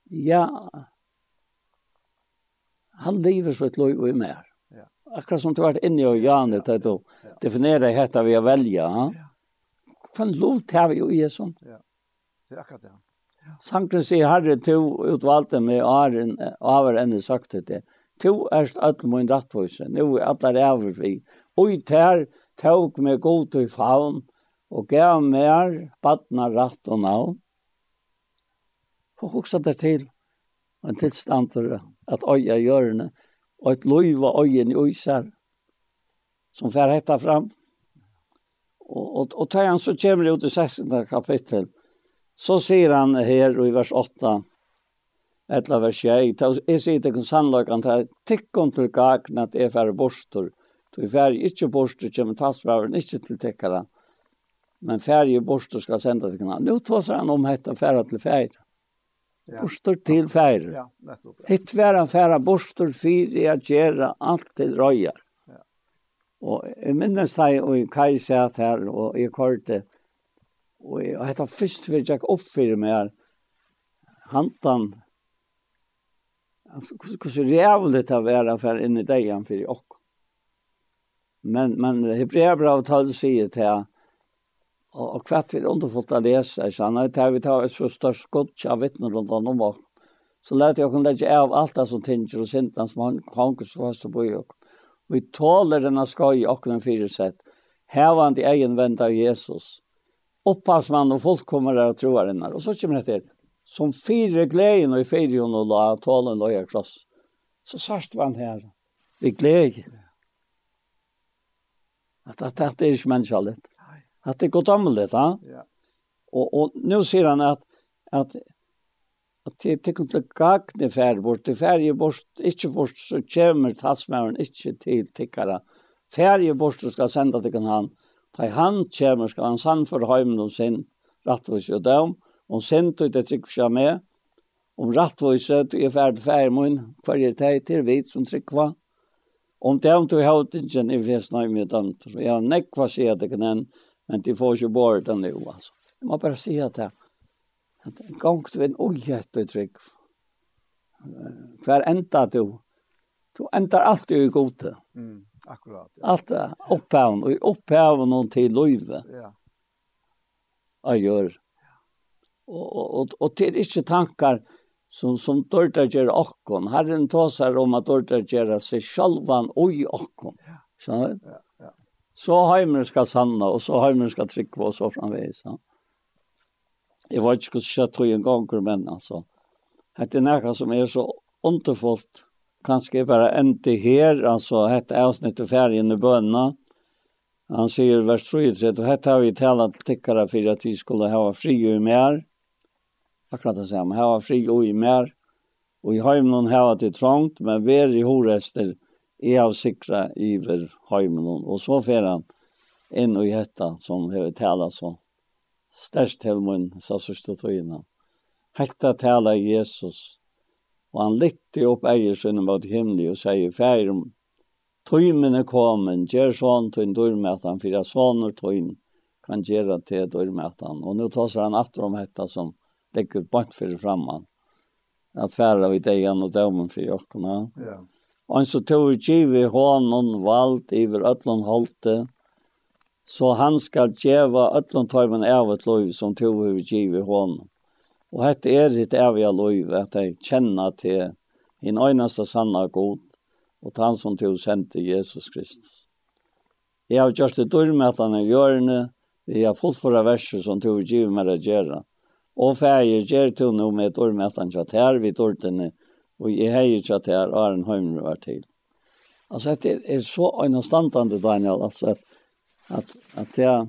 Ja. Han lever så et loj och i mer akkurat som du har vært inne i Janne, det du definerer dette vi å velge. Hva lov har vi jo i sånn? Ja, det er akkurat det. Sankren sier, Herre, to utvalgte med åren, over enn sagt det. To er alt min rattvise, nå er alle over vi. Oi, ter, tåg med god til faun, og gav mer, badna ratt og navn. Og hoksa der til, en tilstand at øya gjørende, og et løyva øyen i øyser, som fer hetta fram. Og, og, og tar han så kommer det ut i 16. kapittel, så sier han her i vers 8, etla vers 1, jeg sier til sannløkene, det tikkum til gagn at jeg færre bostor, Du fer ikkje borstu kjem tastvaren ikkje til tekkara. Men fer i borstu skal senda til kana. Nu tåsar han om hetta ferra til fer. Borster til færre. Ja, nettopp. Ja. Hitt var han færre borster fire jeg gjøre alt til røyer. Ja. Og jeg minnes deg og jeg kan se at her og jeg kørte og jeg hette først for jeg opp for meg her hantan alltså hur så jävligt det var for inn i dejan för och men men hebreerbrevet talar sig till Og, og hva er underfullt å lese, ikke sant? Nei, vi tar et så størst gods av vittner rundt om oss. Så lærte jeg å legge av alt det som tinger og sintan som han hanker så fast og bøy og. Vi tåler denne skøy i åkken fyresett. Hevan til egen vent av Jesus. Opphavsmann og folk kommer der og troer henne. Og så kommer det til. Som fire gleden og i fire og la tålen og jeg kross. Så sørst var han her. Vi gleder. At, at, at det er ikke menneskelig att det går damligt va? Ja. Och och nu ser han att att att det det kunde gagne färd bort. Det färje bort inte bort så kommer tasmaren inte till tickara färje bort ska sända till kan han ta han kommer ska han sann för hem då sen rättvis och dom och sen då det sig jag med om rättvis att är färd fär mun för det till vid som tryckva om det om du har inte en i flest nej med dem så jag nekva ser det kan Men de får ju bort den nu alltså. Man bara se att det att en gang du en ugjett og trygg. Hver enda du. Du endar alltid i gode. Mm, akkurat. Ja. Alt er upphavn og upphavn noen til løyve. Ja. Jag gör. Og, og, og, og til ikke tankar som som dörtar gjør okkon. Herren tar seg om at dörtar gjør seg sjalvan og i okkon. Ja. Så. Ja Så heimer skal sanna, og så heimer skal trykva, og så framvis. Ja. Jeg vet ikke hvordan jeg tog en gang, men altså, det er noe som er så underfullt. Kanskje jeg bare endte her, altså, dette er avsnittet ferien i bønene. Han sier vers 33, og dette har vi talat til tikkere for at vi skulle ha fri og i mer. Akkurat det samme, ha fri og i mer. Og i heimen har det trångt, men vær i horester, og er av sikra iver heimen, og så fer han inn i hetta som hever tala så størst til mun, sa sørste tøyina. Hekta tala Jesus, og han lytte opp eier sinne mot himmelig og sier, Fær, tøymen er kommet, gjør sånn tøyn dørmætan, for jeg sånner tøyn kan gjøre til dørmætan. Og nå tar han atter om hetta som ligger bort for framman, at færa vi degen og dømen for jokkene. Ja. Yeah. Og så tog givet honom vald iver øtlån holdte, så han skal djeva ötlun tajman av ett lov som tog givet hånden. Og hette er et eviga lov at jeg kjenner til en øyneste sanna god, og til han som tog sendte Jesus Kristus. Jeg har gjort det dår med at han er gjørende, vi har fått for verser som tog givet med å gjøre. Og for jeg gjør det nå med dår med at han kjatt her, vi dårlig Og jeg har ikke at jeg er Arne Høymer var til. Altså, det er, er så øynestandende, Daniel, altså, at, at, at jeg,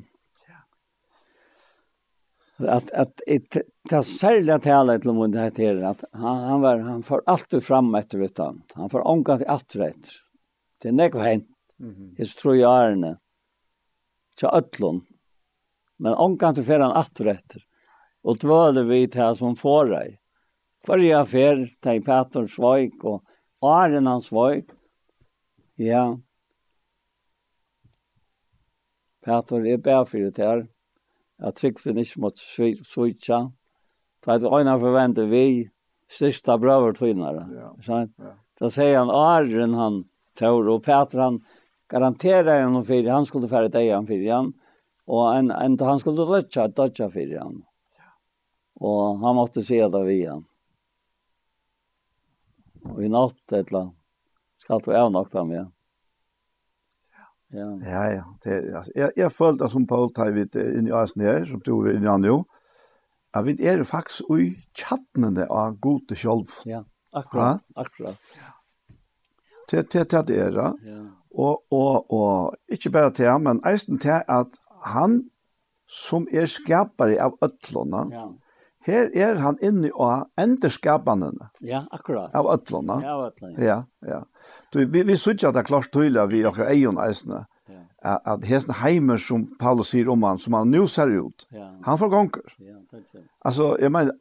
att att ett ta sälja tala till mun det heter att han han var han får alltid fram efter utan han får ånga till allt rätt det är näkva hen mhm. Är tror jag ärne så öllon men ånga till för han allt rätt och dvöler vi till som får dig Kvarja fer, tei Petter Svøyk og Aren hans Svøyk. Ja. Petter er bær det her. Jeg trykte ikke mot svitsa. Da er det øyne forventer vi største brøver tøynere. Ja. Da sier han Aren han tør, og Petter han garanterer han fyrir, han skulle fære deg han fyrir han, og en, en, han skulle dødja, dødja fyrir han. Og han måtte se det vi han. Og i natt et eller annet. skal du av nok fram, ja. Ja, ja. ja. Det, altså, jeg, jeg følte som Paul tar vidt inn i æsen her, som du er inn i Anjo, at vi er faktisk ui tjattnende av gode sjolv. Ja, akkurat, ha? akkurat. Ja. Til, til, til det er, ja. Og, og, og ikke bare til men eisen til at han som er skapare av øtlåna, ja her er han inne og å enderskapene. Ja, akkurat. Av øtlene. Ja, av øtlene. Ja, ja. Du, vi, vi synes at det er klart tydelig at vi akkurat er jo. Ja. At hesten heimer som Paulus sier om han, som han nå ser ut, ja. han får gonger. Ja, takk. Altså, jeg mener,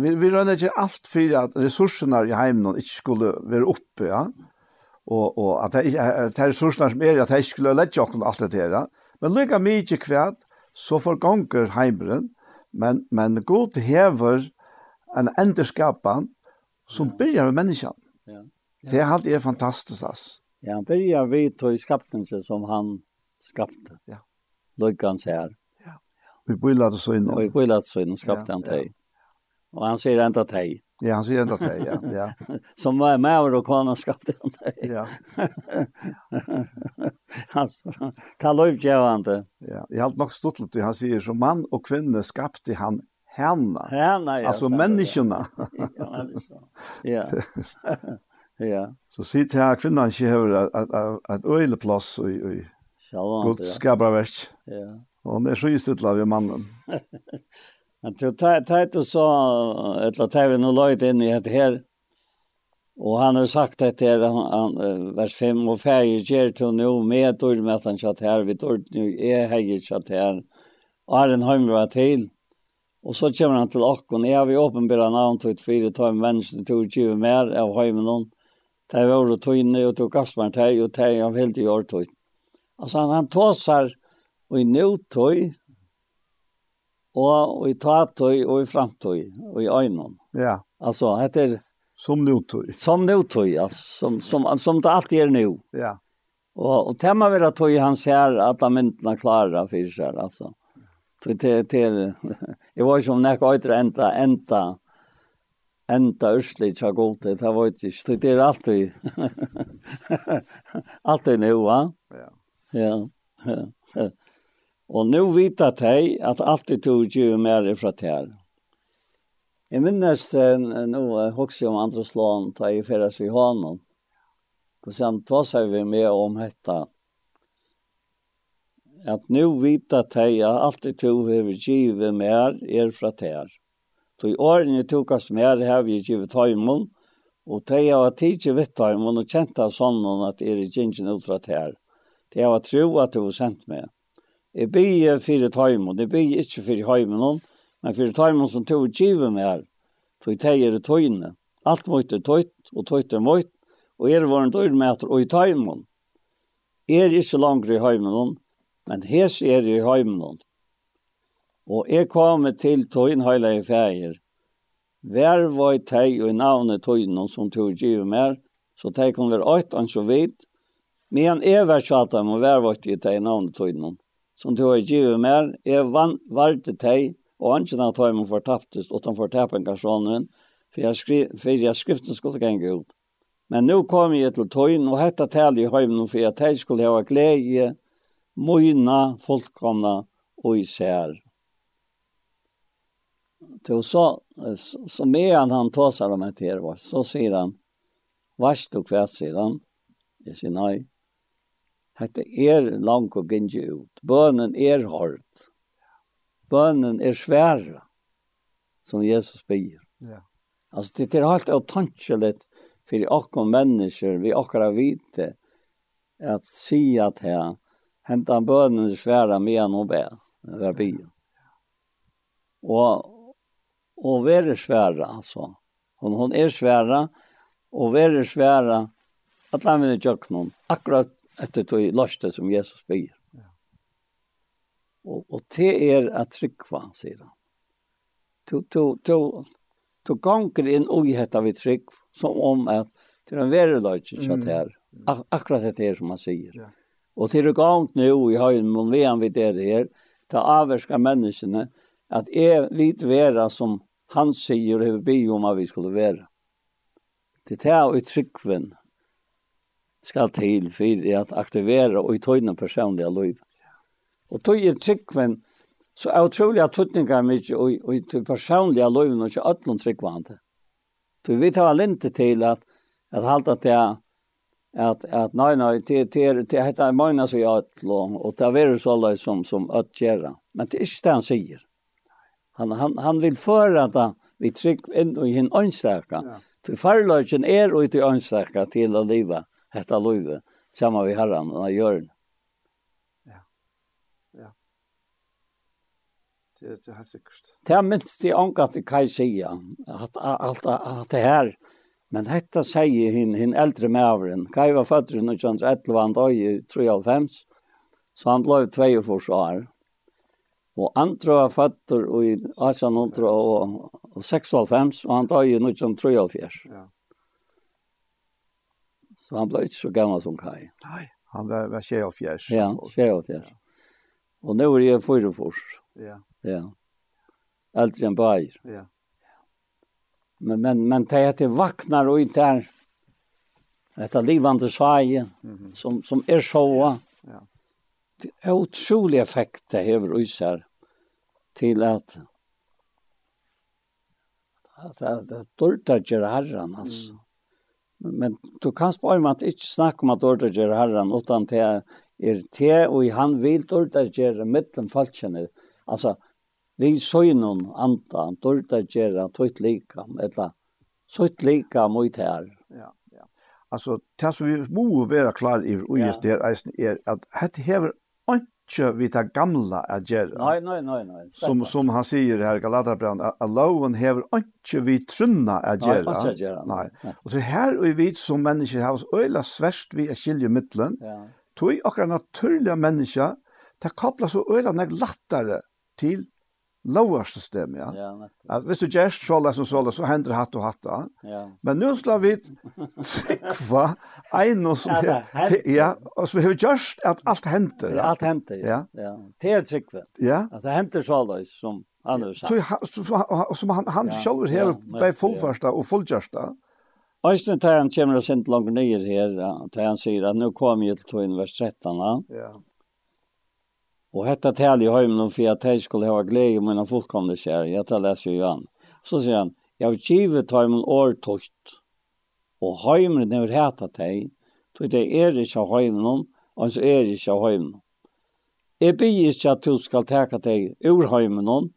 vi, vi rønner ikke alt for at ressursene i heimen ikke skulle være oppe, ja. Og, og at det, at det er ressursene som er, at det ikke skulle legge oss alt det her, ja. Men lykke mye kvært, så får gonger heimeren, Men, men god hever en enderskapan som ja. börjar med människan. Ja. ja. Det är allt är fantastiskt. Alltså. Ja, han börjar vid tog skapningen som han skapte. Ja. Lyckans här. Ja. Vi börjar så innan. Vi börjar så innan skapte han dig. Och han säger ända dig. Ja, han sier enda til, ja. ja. Som var med over og kvann skapte han til. Ja. altså, ta lov til han til. Ja, jeg har nok stått litt, han sier, som mann og kvinne skapte han henne. Henne, ja. Altså menneskene. ja, ja. ja. Så sier til han kvinnen ikke har et øyleplass i, i Gud skaper versk. Ja. Og han er så just utlav i mannen. Men til tar og så etter la vi nå løyt inn i dette her, og han har sagt dette att han, är vers 5 og färger gjør til nå med dår med at han kjatt her, Vi dår nå er här kjatt her, og er en heimer var til. Og så kommer han til och jeg har vi åpenbara navn til et fire, tar en menneske til å 20 mer av heimen noen, Det var då tøyne, og tog Gaspar till og tog av helt i år tøy. Altså han, han tåser, og i nå tøy, og, i tatøy og i framtøy og i øynene. Ja. Altså, heter... Som nutøy. Som nutøy, altså, som, som, som det alltid er nu. Ja. Og, og tema vera tøy han ser at de myndene klarer for seg, altså. Tøy til, til, jeg var som nek øytre enda, enda, enda østlig tja gulte, det var ikke, tøy til alltid, alltid nu, va? Ja. Ja. ja. Og nu vita jeg at alt det tog ju mer ifra her. Jeg minnes nå også om andre slån da jeg i seg i hånden. Og sen tar seg vi med om dette. At nu vita jeg at alt det tog hever givet mer er fra her. Så i årene jeg tog oss mer hever vi givet tøymon, og teg av tidsi vitt tøymon og kjent av sånn at er i gingen ut fra tær. Teg av tro at du har sendt med. Jeg byr fire tøymon, jeg byr ikke fyrir heimen, men fire tøymon som tog givet med her, tog teier i tøyne. Alt måtte tøyt, og tøyt er måtte, og er var en dørmeter og i tøymon. Er ikke langere i heimen, men hes er i heimen. Og jeg kom til tøyn heila i feir. Vær var teg og i navnet tøyne som tog givet meg, så teg kom alt han så vidt, men jeg var tjata, og vær var teg i navnet tøyne som du har givet mer, er varte teg, og anken at tøymen fortaptes, og han fortapen personen, for jeg, skri, for jeg skriften skulle genge ut. Men nå kom jeg til tøyen, og hette tal i høymen, for jeg teg skulle ha glede, møyna, fullkomna og især. Til så, så med han han tåser om etter, så sier han, Vars du kvæs, sier han. Jeg sier nei. Hette er langt og gynge ut. Bønnen er hård. Bønnen er svære, som Jesus byr. Ja. Altså, det er helt autanskjelett for akkurat mennesker, vi akkurat vite, at si at her, henta bønnen er svære med han og bær, ved byen. Og, og være svære, altså. Hon, hon er svære, og være svære, at la meg ikke noen, akkurat etter det løste som Jesus byr. Ja. Og, og det er at tryggva, sier han. To, to, to, to ganger inn og hette vi trygg, som om at det er en verre løste kjatt her. Ak akkurat dette her som han sier. Ja. Og til det gant nå i høyden, men vi han vidt det her, ta avverska menneskene, at jeg vet vera som han sier og har be om at vi skulle være. Det er det og i skal til for at aktivera og i tøyna personliga liv. Og tøy er tryggven, så er utrolig at tøyninga er mykje og, og i personliga liv og ikke ætlund tryggvante. Tøy vi tar lente til at, at halda til at at nei nei te te te hetta meina so ja og og ta veru so alla som som at gera men det är ikkje det han sier han han han vil føra att vi trygg inn og hin einstaka ja. til farløgjen er og til einstaka til å leva hetta løyve, sama vi herran, og han gjør Ja. Ja. Det er det sikkert. Det er minst i ångat til Kai sier, at alt det her, men hetta sier hin, hin eldre mæveren, Kai var født i 1911, han døg i 93, så han for 42 år. Og andre var født i 1896, og han døg i 1973. Ja. Så han ble ikke så gammel som Kai. Nei, han var, var fjers. Ja, fjers. Ja. Og nå er jeg fyrefors. Ja. Ja. Eldre enn bajer. Ja. Men, men, men det er til vaknar og ikke er dette livande svaje mm -hmm. som, som er så. Ja. Det er utrolig effekt det hever uiser til at at det er dårlig å gjøre herren, altså. Mm Men du kan spara om att inte snacka om att ordet gör herran utan det är er te och i han vill ordet gör mittlen falskjene. Alltså vi söjnon anta ordet gör tojt lika eller tojt lika mot her. Ja, ja. Alltså tas vi må vara klar i och just det är att det häver ikke vi tar gamla att gjøre. Nei, nei, nei, nei. Som, som han sier her i Galaterbrand, at loven hever ikke vi trunna att göra. Nej, inte göra. Nei. Og så her og vi som mennesker har oss øyla sverst vi er skilje mittlen. Ja. Tog akkurat naturliga mennesker, det kopplar så øyla nek lättare til lovarsystem, ja. Ja, Att Hvis du gjør så som så så hender hatt och hatta. Ja. Men nu skal vi kva en och så ja, og som har just at alt händer. Ja, alt händer. Ja. Ja. Ter tryckve. Ja. At det händer så då som annars. Så som han han ja. själv här på fullførsta og fullgjørsta. Øystein tar han kommer og sender langt ned her, tar han sier at nå kommer jeg til 2 vers 13. Ja. Og hetta tal i hemmen för at jag skulle ha glede med en fullkomne kjær, jeg tar läser jo an. Så sier han, jeg har givet heimen årtukt. og heimen när heta heter tog då det är det så hemmen, og så är det så hemmen. Jeg byr ikke at du skal teka deg ur heimenon,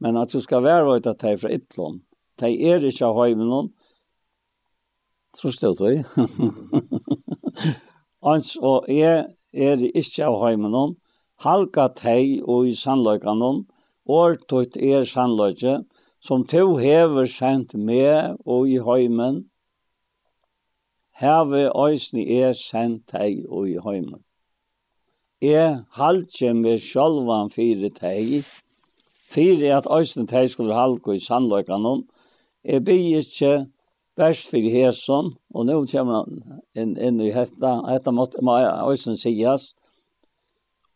men at du skal være ut av deg fra ytlån. Deg er ikke av heimenon. Tror du det? Ans, og jeg er ikke av heimenon, halka tei og i sannløykanon, og tøyt er sannløyke, som to hever sendt med og i høymen, heve øysni er sendt tei og i høymen. Jeg halkje med sjolvan fire tei, fire at øysni tei skulle halka i sannløykanon, jeg blir ikke vers fyrir hesson, og nå kommer han inn, inn i hetta, hetta måtte må eisen sies,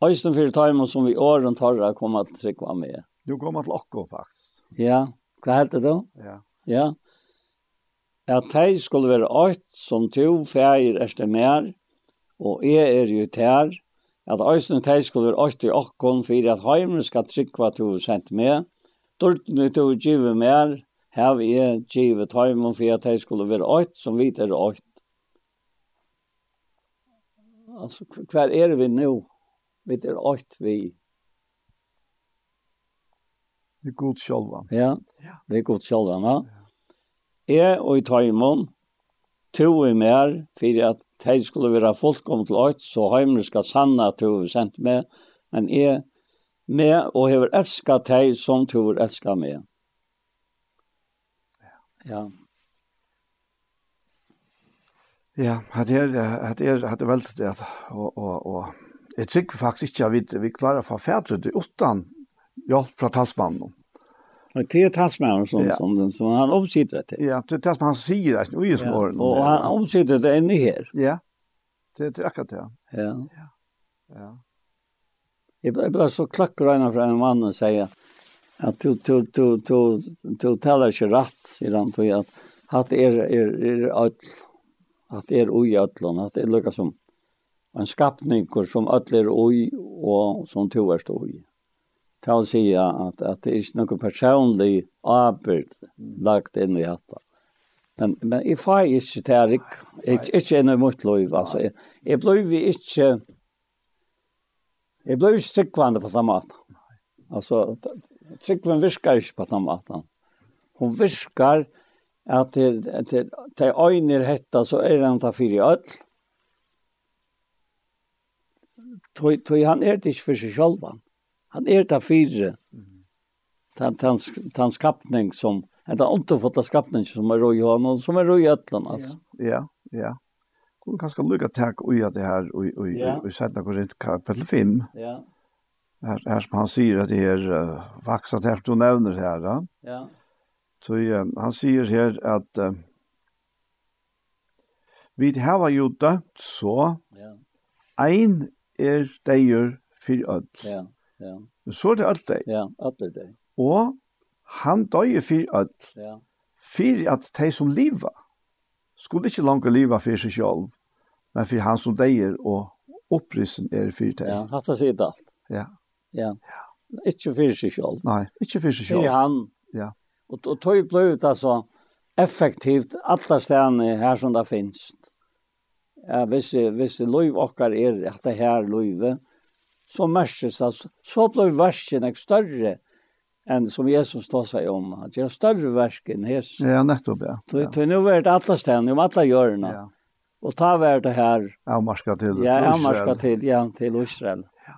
Øysten fyrir tøymon som vi åren torra kom at trykva med. Du kommer til okko, faktisk. Ja, hva heter det då? Ja. Ja. At tei skulle være åkt som to feir erste mer, og jeg er jo tær, at Øysten tei skulle være åkt i okkon for at heimen skal trykva to sent med, Dortne to give mer, hev jeg give tøymon for at tei skulle være åkt som vi er åkt. Altså, hver er vi nå? vi er åkt vi. Vi er god sjølva. Ja, vi er god sjølvan, ja. Jeg og i taimon, tog i mer, for at de skulle være fullkom til alt, så heimer skal sanna at vi sendt med, men jeg med og har elsket de som to er elsket med. Ja. Ja, hat er hat er hat er veldig det og og og jeg tykker faktisk ikke at vi, vi klarer å få fædre til åttan hjelp fra talsmannen. Og det er talsmannen som, ja. som, som, som han omsitter til. Ja, det er talsmannen han sier det, ui som åren. Og han omsitter det enda her. Ja, det er akkurat det. Ja. Ja. ja. Jeg ble så klakkrøyna fra en mann og sier at du, du, du, du, du taler ikke rett, sier han, tog at hatt er, er, er, er, at er ui ødlån, at er lukka som en skapning som öll er oi og som to er stå oi. Det vil si at, at det er ikke noe personlig arbeid lagt inn i hatta. Men, men jeg får ikke til Erik, ikke, ikke inn i mitt liv. Altså, jeg, jeg ble ikke, jeg ble ikke tryggvande på den maten. Altså, tryggvande virker ikke på den maten. Hun virker at til, til, til øyne hetta så er han ta fyri øll, tog tog han er det ikke for seg selv. Han er det fire. Den skapning som, den underfotta skapning som er røy i hånden, som er røy øtlen, altså. Ja, ja. Kunne kanskje lykke takk ui av det her, ui, ui, ja. ui, ui, sætna korint kapitel 5. Ja. Her, her som han sier at det er uh, vaksat her, du nevner her, da. Ja. Så uh, han sier her at, uh, vi hava jo dømt så, ja. ein er deier fyrir öll. Ja, ja. Så er det öll deg. Ja, alt er deg. Og han døyer fyrir öll. Ja. Fyrir at de som liva, skulle ikke langt leva fyrir seg selv, men fyrir han som deier og opprisen er fyrir deg. Ja, hatt det alt. Ja. Ja. ja. Ikke fyrir seg selv. Nei, ikke fyrir seg selv. For han. Ja. Og, og tog ble ut altså effektivt alle stedene her som det finnes. Ja Ja, hvis, hvis lov okkar er at det her livet, så merkes det, så blir versen ikke større enn som Jesus tar seg om. At det er større versken Jesus. Ja, nettopp, ja. Så ja. nu er det alle stedene, om alle hjørnene. Ja. Og ta vær det her. Ja, marska til, ja, til Israel. Marska til, ja, til Israel. Ja.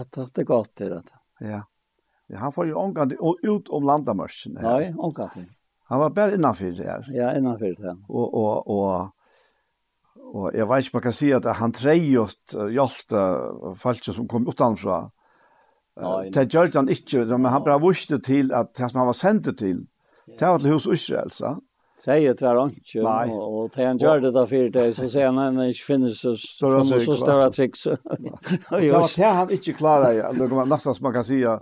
At det er godt til det. Ja. ja. Han får jo omgang ut om landamørsen. Nei, omgang til. Han var bare innanfyr det her. Ja, innanfyr det her. Og, og, og Og jeg vet ikke om jeg kan si at han treiot hjelte folk som kom utenfra. Det gjør han ikke, men han bare vurste til at det som han var sendt til, det var til hos Israel, sa. Säger var inte. Nej. Och det han gör det där för det så säger han att det finns så så stora trick. Det var det han ikke klarer, ja. Det kommer nesten som man kan si. Ja.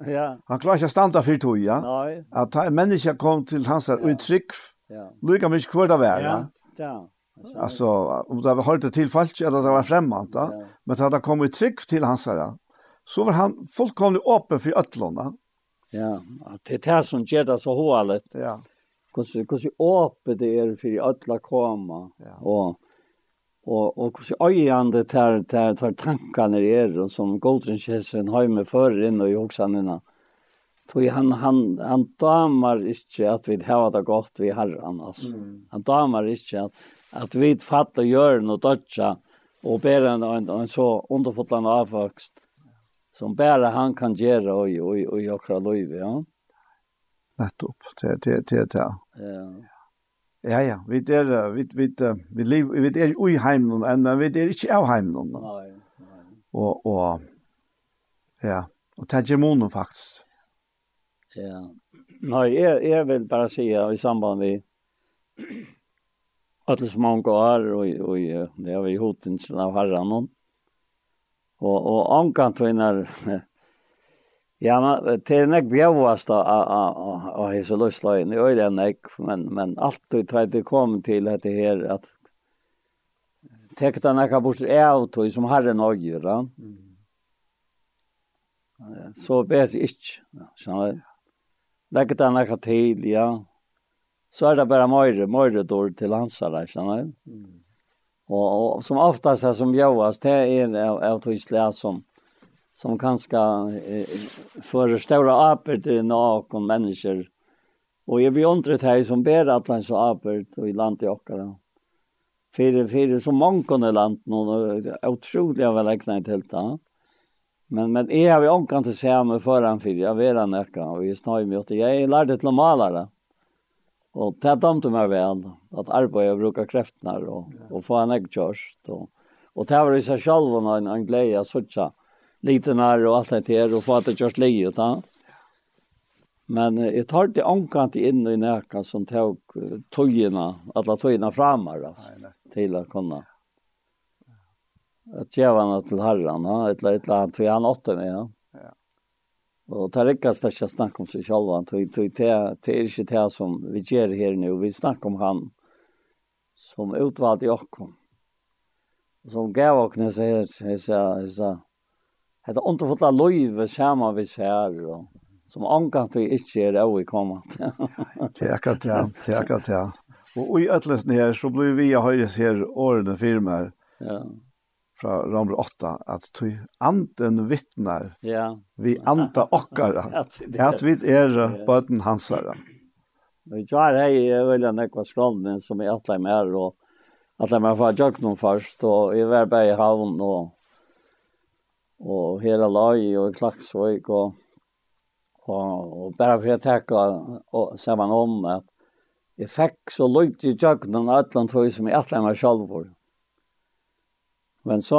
Han klarer ikke å standa för tog, ja. Nej. Att en människa kom til hans her uttryck. Ja. Lika mycket kvar där. Ja. Ja. Alltså om det har hållit till falsk eller det var främmande ja. men det kom kommit tryck till hans här så var han fullkomligt öppen för öllorna. Ja, det är det här som gör det så hålet. Ja. Hur hur öppet det är för alla komma ja. och och och hur öjande tar tar tar tankarna är och som Golden Chesen har med för in och också nina. Tog han han han damar inte att vi har det gott vi har annars. Mm. Han damar inte att att vi fattar gör och dotcha och bära en, en, en så underfotlande avväxt som bara han kan göra och och och jag liv ja. Nettopp. Det det det det ja. Ja ja. Vi er, vi vi vi lev vi er i heimen, men vi er inte av hem någon Og, og, och och ja och tagemonen faktiskt ja. Nej är är väl bara säga i samband med alle som mange år, og, og det har vi hotensen av herren. Og, og ankan tvinner, ja, men det er nek bjøvast av av, av, av hese løsløyen, det er det nek, men, men alt vi tar det kom til dette her, at tek den nek bort av tog som herren og gjør, så ber jeg ikke, ja, skjønner jeg. Legg det ekka til, ja, så er det bara möjre, möjre då till hansare, känner jag. Mm. Og, og, som oftast er som Joas, det er av, av tog tysliga som som kanske eh, för stora apor till någon människor. Och jag blir undrat här som ber att han så apor och i land i åkare. För, för så många land, någon otroliga välägnat helt det. Men men är vi omkan till sig med föran för jag vet han öka och vi snör mig åt jag lärde till malare. Och det dömde mig väl att arbeta och bruka kräftnar och, och få en äggkörst. Och, och det var i sig själv en, en glädje att sitta lite när och allt det här och få att det körs livet. Ja. Men eh, jag tar det ankant in i näka som tog tojorna, alla tojorna framar alltså, till att kunna att ge henne till herran, ja, ett eller ett eller han åtta med, ja. Och tar det kasta jag snackar om sig själva han tog tog är inte det som vi gör här nu vi snackar om han som utvald i Jakob. Som gav och när så här så så hade inte fått la löv samma vi här och som ankan till inte är det vi kommer. Tack ja, tack ja. Och i ötlesen her, så blir vi å høre här årene firmer. Ja fra Romer 8, at tog anden vittnar ja. vi anta okkara, at, at vi er bøten hansara. Vi tar hei i øyla nekva skrollen som jeg atle her, og atleim her fra Jøknum først, og i var bare i havn, og, og hele lag, og Klaksvøk, og, og, og bare for jeg tekka og, ser man om at jeg fikk så lukt i Jøknum, atle tog som jeg atleim her sjálfur. Men så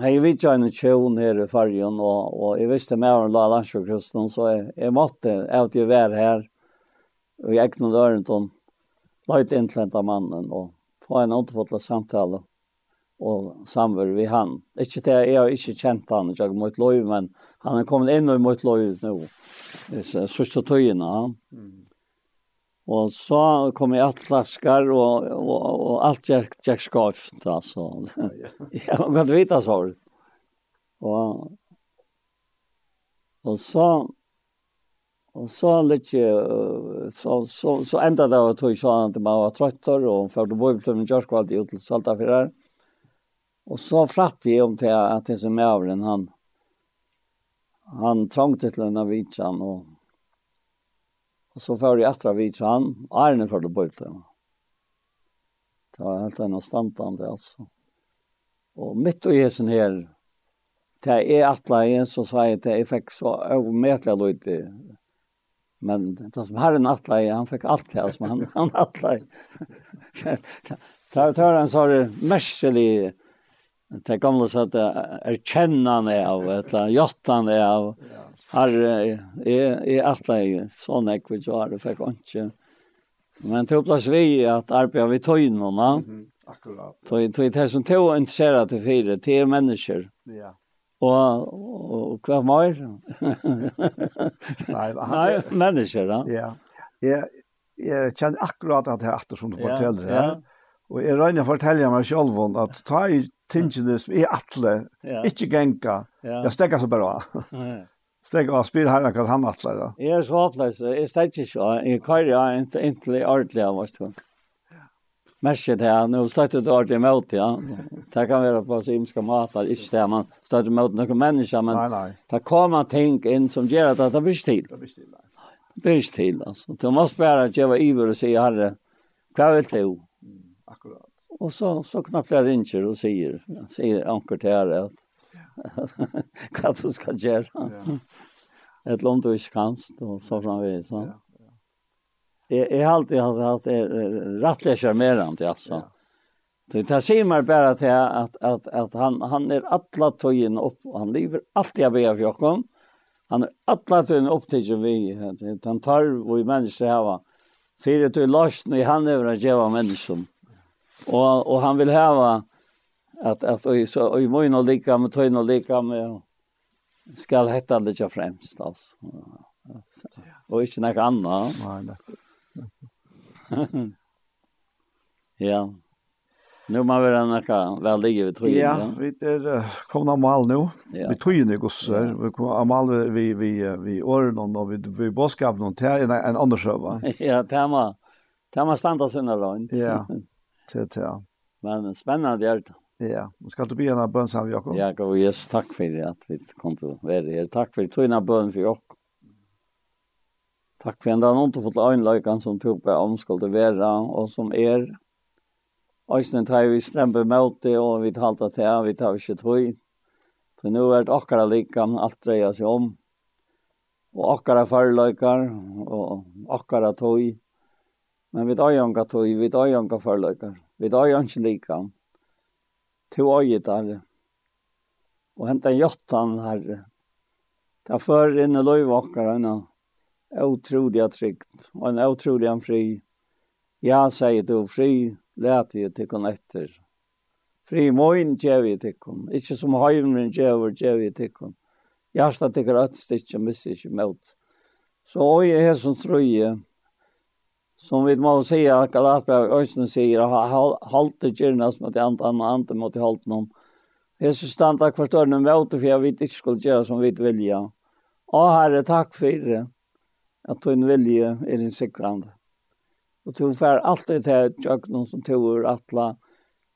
har jeg vidt en tjøen her i fargen, og, og jeg visste mer om la landsjøkrusten, så jeg, jeg måtte av til å være her, og jeg gikk noen døren til løyte inntlent av mannen, og få en återfottelig samtale, og samver vi han. Ikke det, jeg har ikke kjent han, jeg mot løy, men han er kommet inn og mot løy nå, sørste tøyene. Mm. Og så kom jeg alt laskar, og, og, og alt gikk, gikk skøyft, altså. jeg kan vite så. Og, og så, og så litt, så, så, så enda det var tog sånn at man var trøtter, og for det var til min kjørskvalt ut til Saltafyrer. Og så fratt jeg om til at det som er han, han trangte til en av vitsen, og Og så får jeg etter vidt han, og er den for det bøyte. Det var helt en standande, altså. Og mitt og jesen her, det er atla igjen, så sa jeg at jeg fikk så overmetelig lyd. Men det som har herren atla igjen, han fikk alt det, som han, han atla igjen. Det er en sånn merkelig, det gamle så at erkjennende av, eller jottende av, ja har är att jag sån ek vi har det fick inte men til plass vi at arbeta vi tojnorna mm akkurat. Tog tog det som tog intresserade til fire till mennesker. Ja. Og og kvar mer? Nej nei mennesker da. Ja. Ja jeg kjenner akkurat at det er efter som du fortäller ja ja. Og jeg regner å fortelle meg selv om at ta i tingene som er atle, ja. ikke genka, ja. jeg stekker så bra steg av spyr her, hva han atler da? Jeg er så atler, jeg steg ikke av, jeg kører jeg ikke egentlig ordentlig av oss. Merke det her, nå støtter du ordentlig mot, ja. Det kan være på så imska mater, ikke det, man støtter mot noen mennesker, men nei, nei. det kommer ting inn som gjør at det blir ikke til. Det blir stil, nei. Det blir stil, altså. Du må bare gjøre iver og si, herre, hva vil du? Akkurat. Og så, så knapper jeg ringer og sier, sier anker til herre at hva du skal gjøre. Et land du ikke kan, og så framvis. Ja. Jeg, jeg har alltid hatt det rettelig charmerende, altså. Ja. Det tar sig mer bara till att att att han han är alla tojen upp han lever alltid av av Jakob. Han är alla tojen upp till vi han tar vi människor hava för att i i han över att ge människor. Och och han vill hava at at och så och i mun och lika med tön och lika med skal hetta lite fremst altså. alltså. Och inte något annat. Nej, det. ja. Nu må vi den här väl ved vi Ja, vi er kommet av mal nu. Vi tror ju något så vi kommer mal vi vi vi år någon och vi vi boskap noen til en andre sjö Ja, det må, det må standa sinne långt. Ja. Det det. Men spennende är det. Ja, og skal du be en av bön sammen, Jakob. Ja, og yes, takk for det att vi kom til å till vara här. Tack för tog bön för Jakob. Tack för ända någon till fått ögonlökan som tog på omskolde være, og som er. Östen tar vi stämpe mot det og vi halta till, vi tar ikke tog. Så nå er det akkurat like, alt dreier seg om. Og akkurat förlökar og akkurat tog. Men vi tar jo ikke tog, vi tar jo ikke förlökar. Vi tar ju inte lika til øyet, herre. Og henta jottan, herre. er før inn i løyvakkar, herre. Utrolig trygt, og en utrolig fri. Ja, sier du, fri lät jeg til kon etter. Fri moin gjev vi til kon. Ikke som heimren gjev vi til kon. Hjertet til grætt stikker, misser ikke mot. Så øye her som trøye, som vi må säga att Galatbrev Øysten sier har att det gärnas mot ant annan andre mot halt noen. Jesus standa kvar större än våter för jag vet ikke skulle gjøre som vi vilja. Å herre, takk for det. at du vilje er din säkrande. Og du får alltid til här tjöknen som tog ur alla.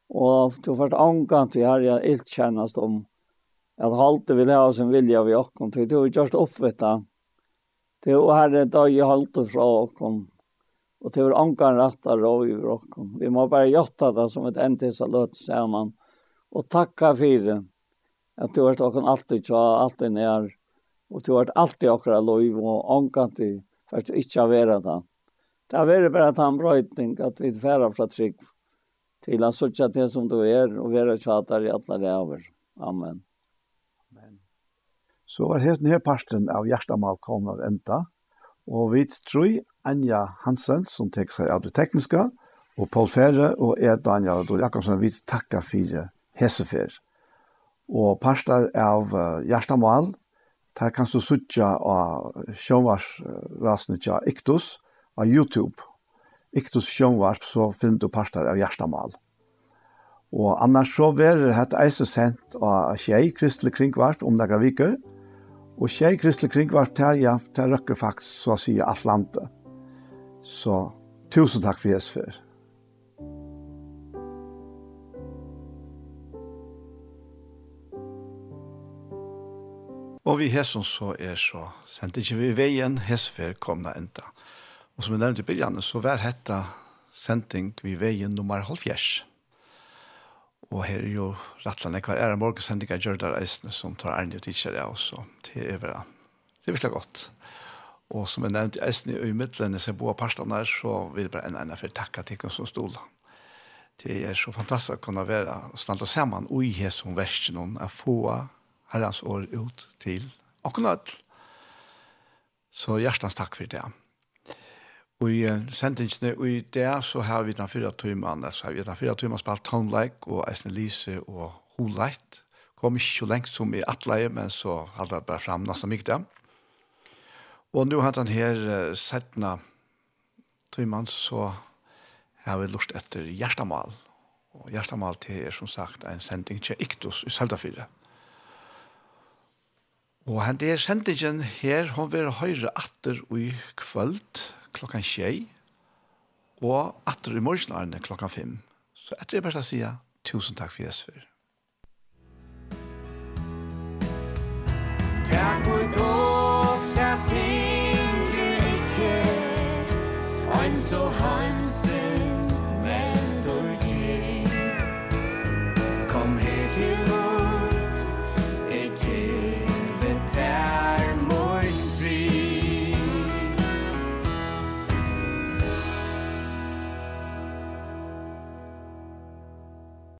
Och du får ångan til herre jeg inte kännas om at halter vil ha sin vilja vid åkken. Du har gjort uppvettan. Du herre, dag jag halter fra åkken. Och det var ankan rattar rå i rocken. Vi må bare jotta det som ett entis har löt samman. Og takka for det. At du har varit alltid tja, alltid nær. Og du har vært alltid akra lov och ankan till för att ikke ha vært det. Det har vært bare att han bröjtning att vi färra fra trygg til att sutja till som du er og være tjatar i alle lever. Amen. Amen. Så var helt nere parten av hjertemal kommet enda. Og vi tror Anja Hansen, som tek seg av det tekniske, og Paul Ferre og jeg, Daniel Adol Jakobsen, vi takker for hesefer. Og parster av uh, Gjerstamal, der kan du sutja av sjønvarsrasene til Iktus av YouTube. Iktus sjønvarsp, så finner du parster av Gjerstamal. Og annars så er det eise sendt av Kjei, Kristelig Kringvart, om det viker, Og tjej kristelig kring var ja, ter røkker faktisk, så å si, alt landet. Så tusen takk for Jesus for. Og vi hesson så er så sendt ikke vi veien, hesfer komna enda. Og som jeg nevnte i begynnelsen, så var hetta sending vi veien nummer halvfjerds. Og her er jo rattlan ekvar er morgen sendinga Gjørdar Eisne som tar ærne og tidsjer av oss, og det er vera. Det er virkelig godt. Og som jeg nevnte, Eisne i midtlene ser bor parstene her, så vil jeg bare en ene for takka til oss som stod. Det er så fantastisk å kunne være og standa saman og i her som versen om å få herrens år ut til akkurat. Så hjertens takk for det. Og i sendingene, og i det så har vi den fyra tøymene, så har vi den fyra tøymene spalt Townlike og Eisne Lise og Holeit. Kom ikke så lengt som i Atleie, men så hadde jeg bare frem nesten mye det. Og nå har den her uh, settene tøymene, så har vi lust etter Gjerstamal. Og Gjerstamal til er som sagt en sending til Iktus i Seldafire. Og henne er sendingen her, hun vil høre atter i kvöld, klokkan tjei, og atter i morgenarne klokkan fem. Så etter det bare å si tusen takk for Jesper. Takk for dere ting du ikke og så hans